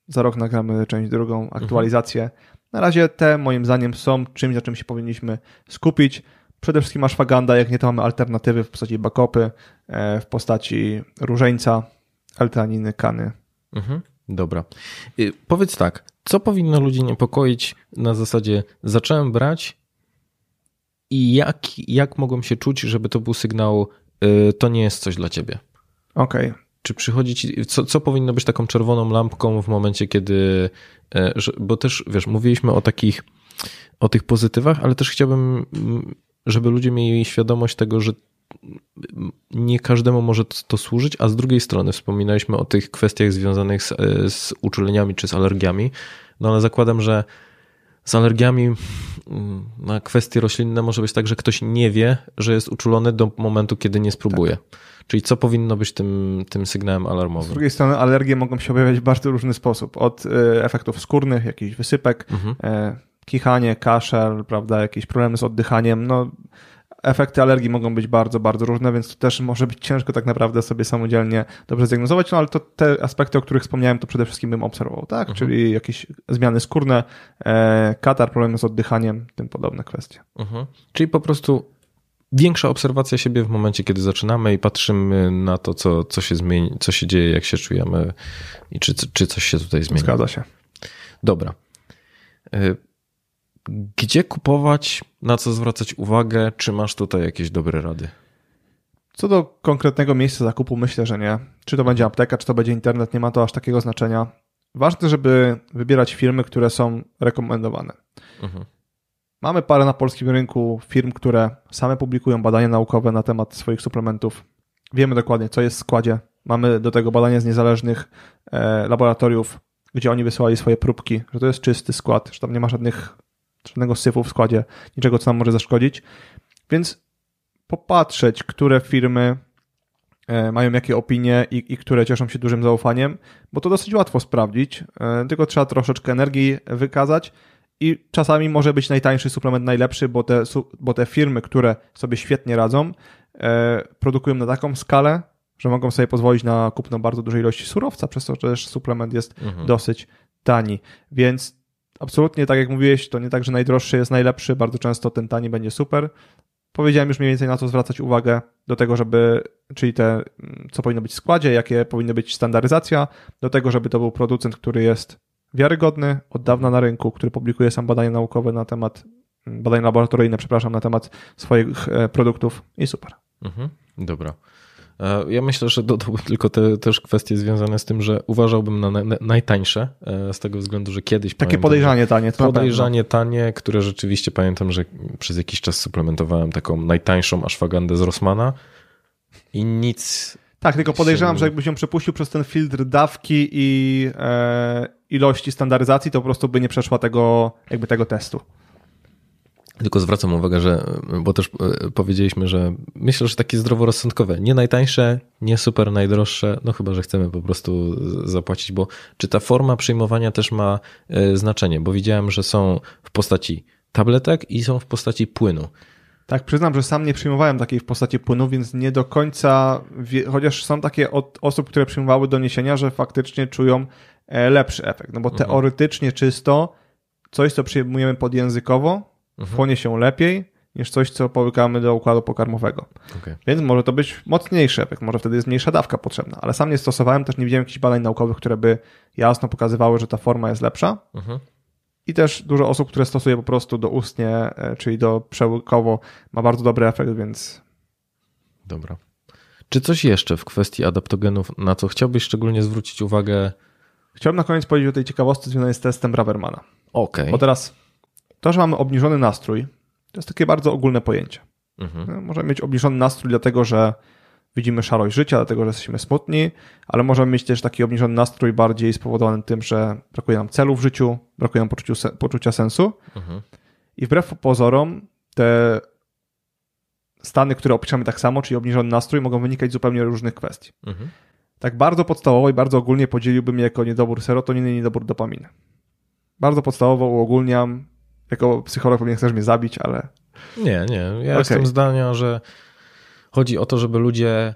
za rok nagramy część drugą, Mhm. aktualizację. Na razie te moim zdaniem są czymś, na czym się powinniśmy skupić. Przede wszystkim ashwagandha, jak nie to mamy alternatywy w postaci bakopy, w postaci różeńca, L-teaniny, kany. Mhm. Dobra. Y, powiedz tak, co powinno ludzi niepokoić na zasadzie zacząłem brać i jak, jak mogą się czuć, żeby to był sygnał y, to nie jest coś dla ciebie? Okej. Okay. Czy przychodzi ci, co, co powinno być taką czerwoną lampką w momencie, kiedy, e, bo też wiesz, mówiliśmy o takich, o tych pozytywach, ale też chciałbym, żeby ludzie mieli świadomość tego, że nie każdemu może to, służyć, a z drugiej strony wspominaliśmy o tych kwestiach związanych z, z uczuleniami czy z alergiami, no ale zakładam, że z alergiami mm, na kwestie roślinne może być tak, że ktoś nie wie, że jest uczulony do momentu, kiedy nie spróbuje. Tak. Czyli co powinno być tym, tym sygnałem alarmowym? Z drugiej strony alergie mogą się objawiać w bardzo różny sposób. Od e, efektów skórnych, jakichś wysypek, mhm. E, kichanie, kaszel, prawda, jakieś problemy z oddychaniem. No, efekty alergii mogą być bardzo, bardzo różne, więc to też może być ciężko tak naprawdę sobie samodzielnie dobrze zdiagnozować, no ale to te aspekty, o których wspomniałem, to przede wszystkim bym obserwował, tak? Mhm. Czyli jakieś zmiany skórne, e, katar, problemy z oddychaniem, tym podobne kwestie. Mhm. Czyli po prostu większa obserwacja siebie w momencie, kiedy zaczynamy i patrzymy na to, co, co, się, zmieni, co się dzieje, jak się czujemy i czy, czy coś się tutaj zmieni. Zgadza się. Dobra. Gdzie kupować, na co zwracać uwagę? Czy masz tutaj jakieś dobre rady? Co do konkretnego miejsca zakupu, myślę, że nie. Czy to będzie apteka, czy to będzie internet, nie ma to aż takiego znaczenia. Ważne, żeby wybierać firmy, które są rekomendowane. Mhm. Mamy parę na polskim rynku firm, które same publikują badania naukowe na temat swoich suplementów. Wiemy dokładnie, co jest w składzie. Mamy do tego badania z niezależnych e, laboratoriów, gdzie oni wysyłali swoje próbki, że to jest czysty skład, że tam nie ma żadnych żadnego syfu w składzie, niczego, co nam może zaszkodzić. Więc popatrzeć, które firmy e, mają jakie opinie i, i, które cieszą się dużym zaufaniem, bo to dosyć łatwo sprawdzić, e, tylko trzeba troszeczkę energii wykazać i czasami może być najtańszy suplement najlepszy, bo te, bo te firmy, które sobie świetnie radzą, e, produkują na taką skalę, że mogą sobie pozwolić na kupno bardzo dużej ilości surowca, przez to, że też suplement jest mhm. dosyć tani. Więc absolutnie, tak jak mówiłeś, to nie tak, że najdroższy jest najlepszy, bardzo często ten tani będzie super. Powiedziałem już mniej więcej na co zwracać uwagę do tego, żeby, czyli te, co powinno być w składzie, jakie powinny być standaryzacja, do tego, żeby to był producent, który jest wiarygodny, od dawna na rynku, który publikuje sam badania naukowe na temat, badania laboratoryjne, przepraszam, na temat swoich e, produktów i super. Mhm, dobra. E, ja myślę, że dodałbym (laughs) tylko te też kwestie związane z tym, że uważałbym na najtańsze, e, z tego względu, że kiedyś. Takie pamiętam, podejrzanie tanie. To podejrzanie tanie, które rzeczywiście pamiętam, że przez jakiś czas suplementowałem taką najtańszą ashwagandę z Rossmana i nic. Tak, tylko podejrzewam, się... że jakbyś ją przepuścił przez ten filtr dawki i e, ilości standaryzacji, to po prostu by nie przeszła tego, jakby tego testu. Tylko zwracam uwagę, że, bo też e, powiedzieliśmy, że myślę, że takie zdroworozsądkowe, nie najtańsze, nie super najdroższe, no chyba, że chcemy po prostu zapłacić, bo czy ta forma przyjmowania też ma e, znaczenie, bo widziałem, że są w postaci tabletek i są w postaci płynu. Tak, przyznam, że sam nie przyjmowałem takiej w postaci płynu, więc nie do końca, chociaż są takie od osób, które przyjmowały doniesienia, że faktycznie czują e, lepszy efekt, no bo mhm. teoretycznie czysto coś, co przyjmujemy podjęzykowo, mhm. wchłonie się lepiej niż coś, co połykamy do układu pokarmowego. Okay. Więc może to być mocniejszy efekt, może wtedy jest mniejsza dawka potrzebna, ale sam nie stosowałem, też nie widziałem jakichś badań naukowych, które by jasno pokazywały, że ta forma jest lepsza. Mhm. I też dużo osób, które stosuje po prostu do ustnie, e, czyli do przełykowo, ma bardzo dobry efekt, więc. Dobra. Czy coś jeszcze w kwestii adaptogenów, na co chciałbyś szczególnie zwrócić uwagę? Chciałbym na koniec powiedzieć o tej ciekawostce związanej z testem Bravermana. Okej. Okay. Bo teraz to, że mamy obniżony nastrój, to jest takie bardzo ogólne pojęcie. Mhm. No, możemy mieć obniżony nastrój dlatego, że widzimy szarość życia, dlatego, że jesteśmy smutni, ale możemy mieć też taki obniżony nastrój bardziej spowodowany tym, że brakuje nam celu w życiu, brakuje nam poczuciu, poczucia sensu. Mhm. I wbrew pozorom te stany, które opiszemy tak samo, czyli obniżony nastrój, mogą wynikać z zupełnie różnych kwestii. Mhm. Tak bardzo podstawowo i bardzo ogólnie podzieliłbym je jako niedobór serotoniny i niedobór dopaminy. Bardzo podstawowo uogólniam, jako psycholog pewnie chcesz mnie zabić, ale... Nie, nie. Ja okay. jestem zdania, że chodzi o to, żeby ludzie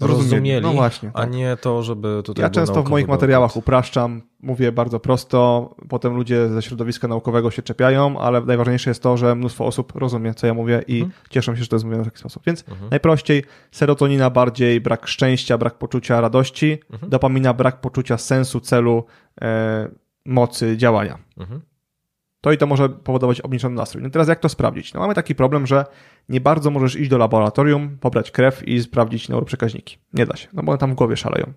zrozumieli, No właśnie, a tak. nie to, żeby tutaj Ja często w moich materiałach upraszczam, mówię bardzo prosto, potem ludzie ze środowiska naukowego się czepiają, ale najważniejsze jest to, że mnóstwo osób rozumie, co ja mówię i Mhm. cieszą się, że to jest mówione w taki sposób. Więc Mhm. najprościej serotonina bardziej brak szczęścia, brak poczucia radości, Mhm. dopamina brak poczucia sensu, celu, e, mocy działania. To i to może powodować obniżony nastrój. No teraz jak to sprawdzić? No mamy taki problem, że nie bardzo możesz iść do laboratorium, pobrać krew i sprawdzić neuroprzekaźniki. Nie da się, no bo one tam w głowie szaleją.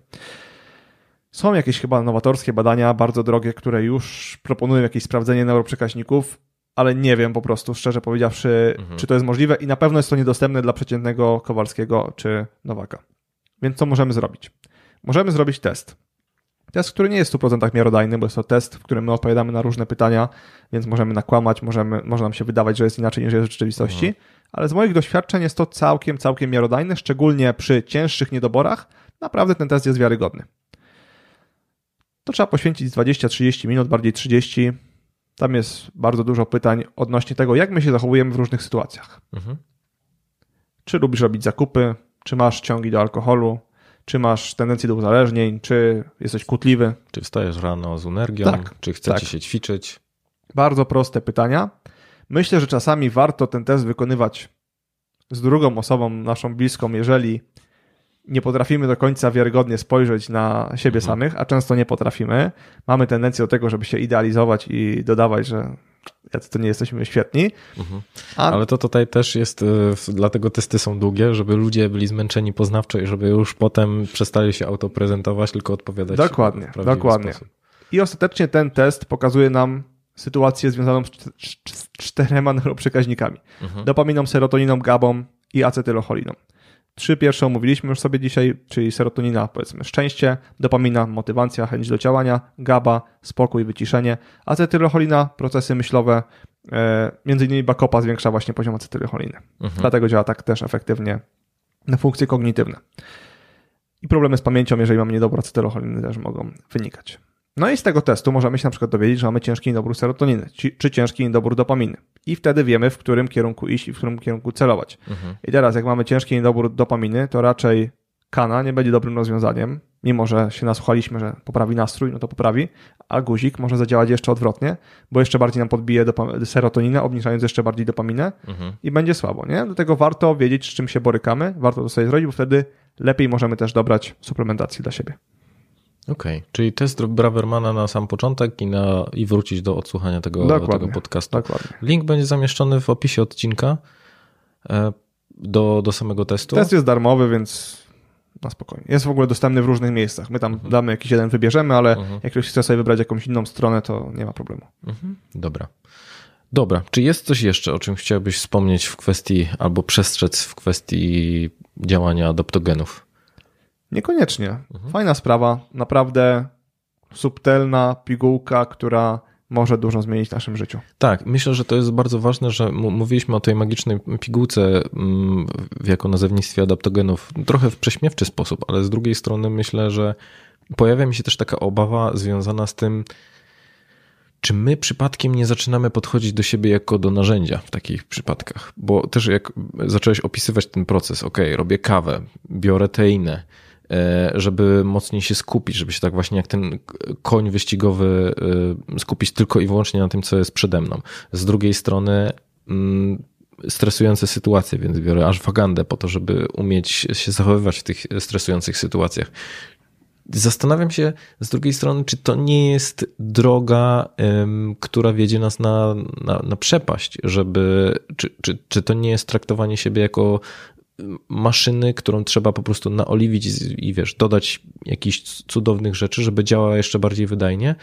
Są jakieś chyba nowatorskie badania, bardzo drogie, które już proponują jakieś sprawdzenie neuroprzekaźników, ale nie wiem po prostu, szczerze powiedziawszy, Mhm. czy to jest możliwe i na pewno jest to niedostępne dla przeciętnego Kowalskiego czy Nowaka. Więc co możemy zrobić? Możemy zrobić test. Test, który nie jest w 100% miarodajny, bo jest to test, w którym my odpowiadamy na różne pytania, więc możemy nakłamać, możemy, może nam się wydawać, że jest inaczej niż jest w rzeczywistości, Mhm. ale z moich doświadczeń jest to całkiem, całkiem miarodajne, szczególnie przy cięższych niedoborach. Naprawdę ten test jest wiarygodny. To trzeba poświęcić 20-30 minut, bardziej 30. Tam jest bardzo dużo pytań odnośnie tego, jak my się zachowujemy w różnych sytuacjach. Mhm. Czy lubisz robić zakupy, czy masz ciągi do alkoholu, czy masz tendencję do uzależnień, czy jesteś kłótliwy. Czy wstajesz rano z energią? Tak, Czy chcecie tak. się ćwiczyć? Bardzo proste pytania. Myślę, że czasami warto ten test wykonywać z drugą osobą naszą bliską, jeżeli nie potrafimy do końca wiarygodnie spojrzeć na siebie Mhm. samych, a często nie potrafimy. Mamy tendencję do tego, żeby się idealizować i dodawać, że jacy to nie jesteśmy świetni. Mhm. A Ale to tutaj też jest, w- dlatego testy są długie, żeby ludzie byli zmęczeni poznawczo i żeby już potem przestali się autoprezentować, tylko odpowiadać Dokładnie, dokładnie. sposób. I ostatecznie ten test pokazuje nam sytuację związaną z czterema (laughs) neuroprzekaźnikami. Mhm. Dopaminą, serotoniną, gabą i acetylcholiną. Trzy pierwsze omówiliśmy już sobie dzisiaj, czyli serotonina, powiedzmy szczęście, dopamina, motywacja, chęć do działania, GABA, spokój, wyciszenie, acetylcholina, procesy myślowe, e, między innymi bakopa zwiększa właśnie poziom acetylcholiny. Mhm. Dlatego działa tak też efektywnie na funkcje kognitywne. I problemy z pamięcią, jeżeli mamy niedobór acetylcholiny, też mogą wynikać. No i z tego testu możemy się na przykład dowiedzieć, że mamy ciężki niedobór serotoniny, czy ciężki niedobór dopaminy. I wtedy wiemy, w którym kierunku iść i w którym kierunku celować. Mhm. I teraz, jak mamy ciężki niedobór dopaminy, to raczej kana nie będzie dobrym rozwiązaniem, mimo że się nasłuchaliśmy, że poprawi nastrój, no to poprawi, a guzik może zadziałać jeszcze odwrotnie, bo jeszcze bardziej nam podbije serotoninę, obniżając jeszcze bardziej dopaminę Mhm. i będzie słabo, nie? Dlatego warto wiedzieć, z czym się borykamy, warto to sobie zrobić, bo wtedy lepiej możemy też dobrać suplementację dla siebie. Okej, czyli test Bravermana na sam początek i, na, i wrócić do odsłuchania tego, Dokładnie. tego podcastu. Dokładnie. Link będzie zamieszczony w opisie odcinka e, do, do samego testu. Test jest darmowy, więc na spokojnie. Jest w ogóle dostępny w różnych miejscach. My tam damy jakiś jeden, wybierzemy, ale Mhm. jak ktoś chce sobie wybrać jakąś inną stronę, to nie ma problemu. Mhm. Dobra. Dobra, czy jest coś jeszcze, o czym chciałbyś wspomnieć w kwestii, albo przestrzec w kwestii działania adaptogenów? Niekoniecznie. Mhm. Fajna sprawa, naprawdę subtelna pigułka, która może dużo zmienić w naszym życiu. Tak, myślę, że to jest bardzo ważne, że mówiliśmy o tej magicznej pigułce mm, w jako nazewnictwie adaptogenów trochę w prześmiewczy sposób, ale z drugiej strony myślę, że pojawia mi się też taka obawa związana z tym, czy my przypadkiem nie zaczynamy podchodzić do siebie jako do narzędzia w takich przypadkach? Bo też jak zacząłeś opisywać ten proces, ok, robię kawę, biorę teinę, żeby mocniej się skupić, żeby się tak właśnie jak ten koń wyścigowy e, skupić tylko i wyłącznie na tym, co jest przede mną. Z drugiej strony mm, stresujące sytuacje, więc biorę ashwagandę po to, żeby umieć się zachowywać w tych stresujących sytuacjach. Zastanawiam się z drugiej strony, czy to nie jest droga, która wiedzie nas na, na, na przepaść, żeby, czy, czy, czy to nie jest traktowanie siebie jako maszyny, którą trzeba po prostu naoliwić i, i wiesz, dodać jakichś cudownych rzeczy, żeby działała jeszcze bardziej wydajnie.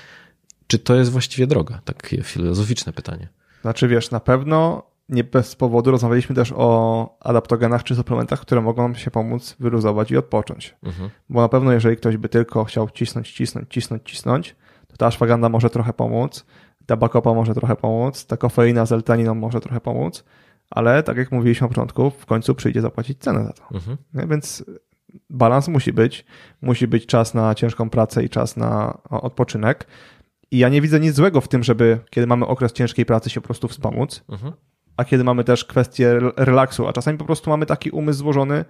Czy to jest właściwie droga? Takie filozoficzne pytanie. Znaczy, wiesz, na pewno nie bez powodu rozmawialiśmy też o adaptogenach czy suplementach, które mogą się pomóc wyluzować i odpocząć. Mhm. Bo na pewno, jeżeli ktoś by tylko chciał cisnąć, cisnąć, cisnąć, cisnąć, to ta ashwagandha może trochę pomóc, ta bakopa może trochę pomóc, ta kofeina z L-taniną może trochę pomóc, ale tak jak mówiliśmy na początku, w końcu przyjdzie zapłacić cenę za to. Mhm. Nie? Więc balans musi być. Musi być czas na ciężką pracę i czas na odpoczynek. I ja nie widzę nic złego w tym, żeby kiedy mamy okres ciężkiej pracy się po prostu wspomóc, Mhm. a kiedy mamy też kwestię rel- relaksu, a czasami po prostu mamy taki umysł złożony,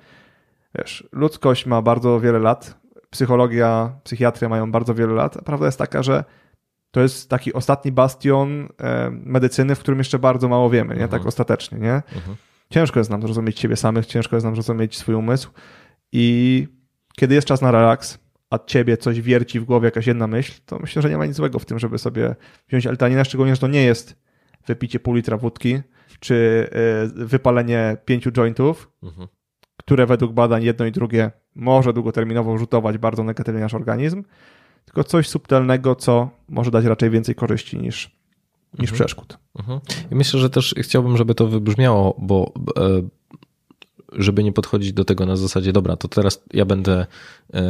wiesz, ludzkość ma bardzo wiele lat, psychologia, psychiatria mają bardzo wiele lat, a prawda jest taka, że to jest taki ostatni bastion e, medycyny, w którym jeszcze bardzo mało wiemy, nie? Tak ostatecznie, nie? Mhm. Ciężko jest nam zrozumieć siebie samych, ciężko jest nam zrozumieć swój umysł i kiedy jest czas na relaks, a ciebie coś wierci w głowie, jakaś jedna myśl, to myślę, że nie ma nic złego w tym, żeby sobie wziąć altaninę, szczególnie, że to nie jest wypicie pół litra wódki, czy e, wypalenie pięciu jointów, Mhm. które według badań jedno i drugie może długoterminowo rzutować bardzo negatywnie nasz organizm, tylko coś subtelnego, co może dać raczej więcej korzyści niż, niż przeszkód. Mhm. I myślę, że też chciałbym, żeby to wybrzmiało, bo e, żeby nie podchodzić do tego na zasadzie, dobra, to teraz ja będę e,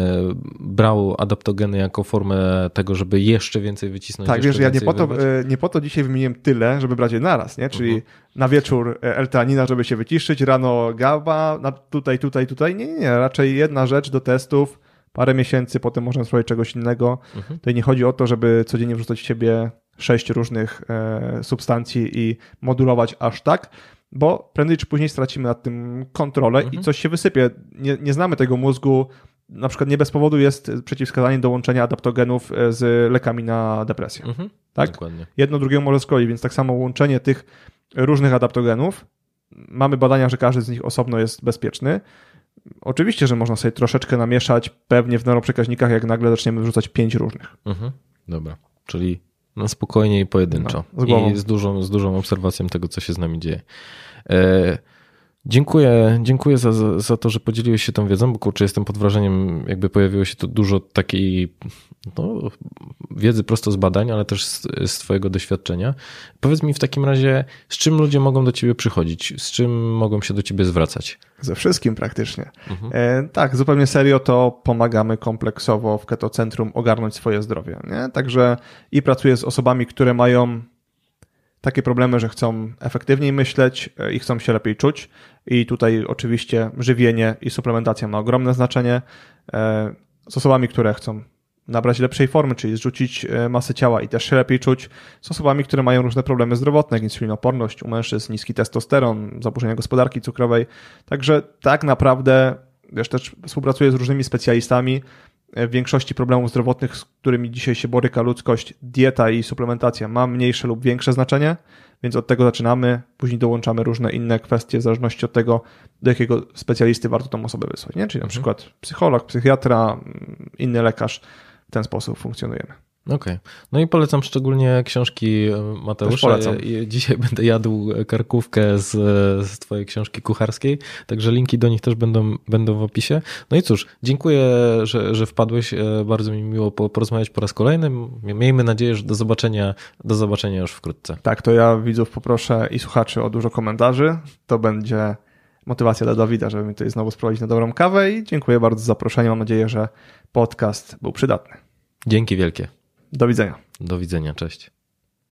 brał adaptogeny jako formę tego, żeby jeszcze więcej wycisnąć. Tak, wiesz, ja nie po, to, e, nie po to dzisiaj wymieniłem tyle, żeby brać je naraz, nie? Czyli Mhm. na wieczór e, L-teanina, żeby się wyciszyć, rano GABA, tutaj, tutaj, tutaj. Nie, nie, nie, raczej jedna rzecz do testów, parę miesięcy, potem można spróbować czegoś innego. Mhm. Tutaj nie chodzi o to, żeby codziennie wrzucać w siebie sześć różnych e, substancji i modulować aż tak, bo prędzej czy później stracimy nad tym kontrolę Mhm. i coś się wysypie. Nie, nie znamy tego mózgu. Na przykład nie bez powodu jest przeciwwskazanie do łączenia adaptogenów e, z lekami na depresję. Mhm. Tak? Dokładnie. Jedno drugiego może szkodzić, więc tak samo łączenie tych różnych adaptogenów. Mamy badania, że każdy z nich osobno jest bezpieczny. Oczywiście, że można sobie troszeczkę namieszać, pewnie w neuroprzekaźnikach, jak nagle zaczniemy wrzucać pięć różnych. Mhm. Dobra, czyli na spokojnie i pojedynczo. No, z. I z dużą, z dużą obserwacją tego, co się z nami dzieje. E, dziękuję, dziękuję za, za, za to, że podzieliłeś się tą wiedzą, bo kurczę, jestem pod wrażeniem, jakby pojawiło się tu dużo takiej no, wiedzy prosto z badań, ale też z, z twojego doświadczenia. Powiedz mi w takim razie, z czym ludzie mogą do ciebie przychodzić? Z czym mogą się do ciebie zwracać? Ze wszystkim praktycznie. Mhm. E, tak, zupełnie serio to pomagamy kompleksowo w Ketocentrum ogarnąć swoje zdrowie. Nie? Także i pracuję z osobami, które mają takie problemy, że chcą efektywniej myśleć e, i chcą się lepiej czuć. I tutaj oczywiście żywienie i suplementacja ma ogromne znaczenie. E, Z osobami, które chcą nabrać lepszej formy, czyli zrzucić e, masę ciała i też się lepiej czuć. Z osobami, które mają różne problemy zdrowotne, jak insulinoporność u mężczyzn, niski testosteron, zaburzenia gospodarki cukrowej. Także tak naprawdę, wiesz, też współpracuję z różnymi specjalistami. E, W większości problemów zdrowotnych, z którymi dzisiaj się boryka ludzkość, dieta i suplementacja ma mniejsze lub większe znaczenie, więc od tego zaczynamy. Później dołączamy różne inne kwestie w zależności od tego, do jakiego specjalisty warto tą osobę wysłać. Nie? Czyli na przykład psycholog, psychiatra, mm, inny lekarz. W ten sposób funkcjonujemy. Okej. No i polecam szczególnie książki e, Mateusza. polecam. Ja- ja Dzisiaj (laughs) będę jadł karkówkę z, z twojej książki kucharskiej, także linki do nich też będą, będą w opisie. No i cóż, dziękuję, że, że wpadłeś. E, Bardzo mi miło po- porozmawiać po raz kolejny. Miejmy nadzieję, że do zobaczenia, do zobaczenia już wkrótce. Tak, to ja widzów poproszę i słuchaczy o dużo komentarzy. To będzie motywacja dla Dawida, żeby mi tutaj znowu sprowadzić na dobrą kawę i dziękuję bardzo za zaproszenie. Mam nadzieję, że podcast był przydatny. Dzięki wielkie. Do widzenia. Do widzenia. Cześć.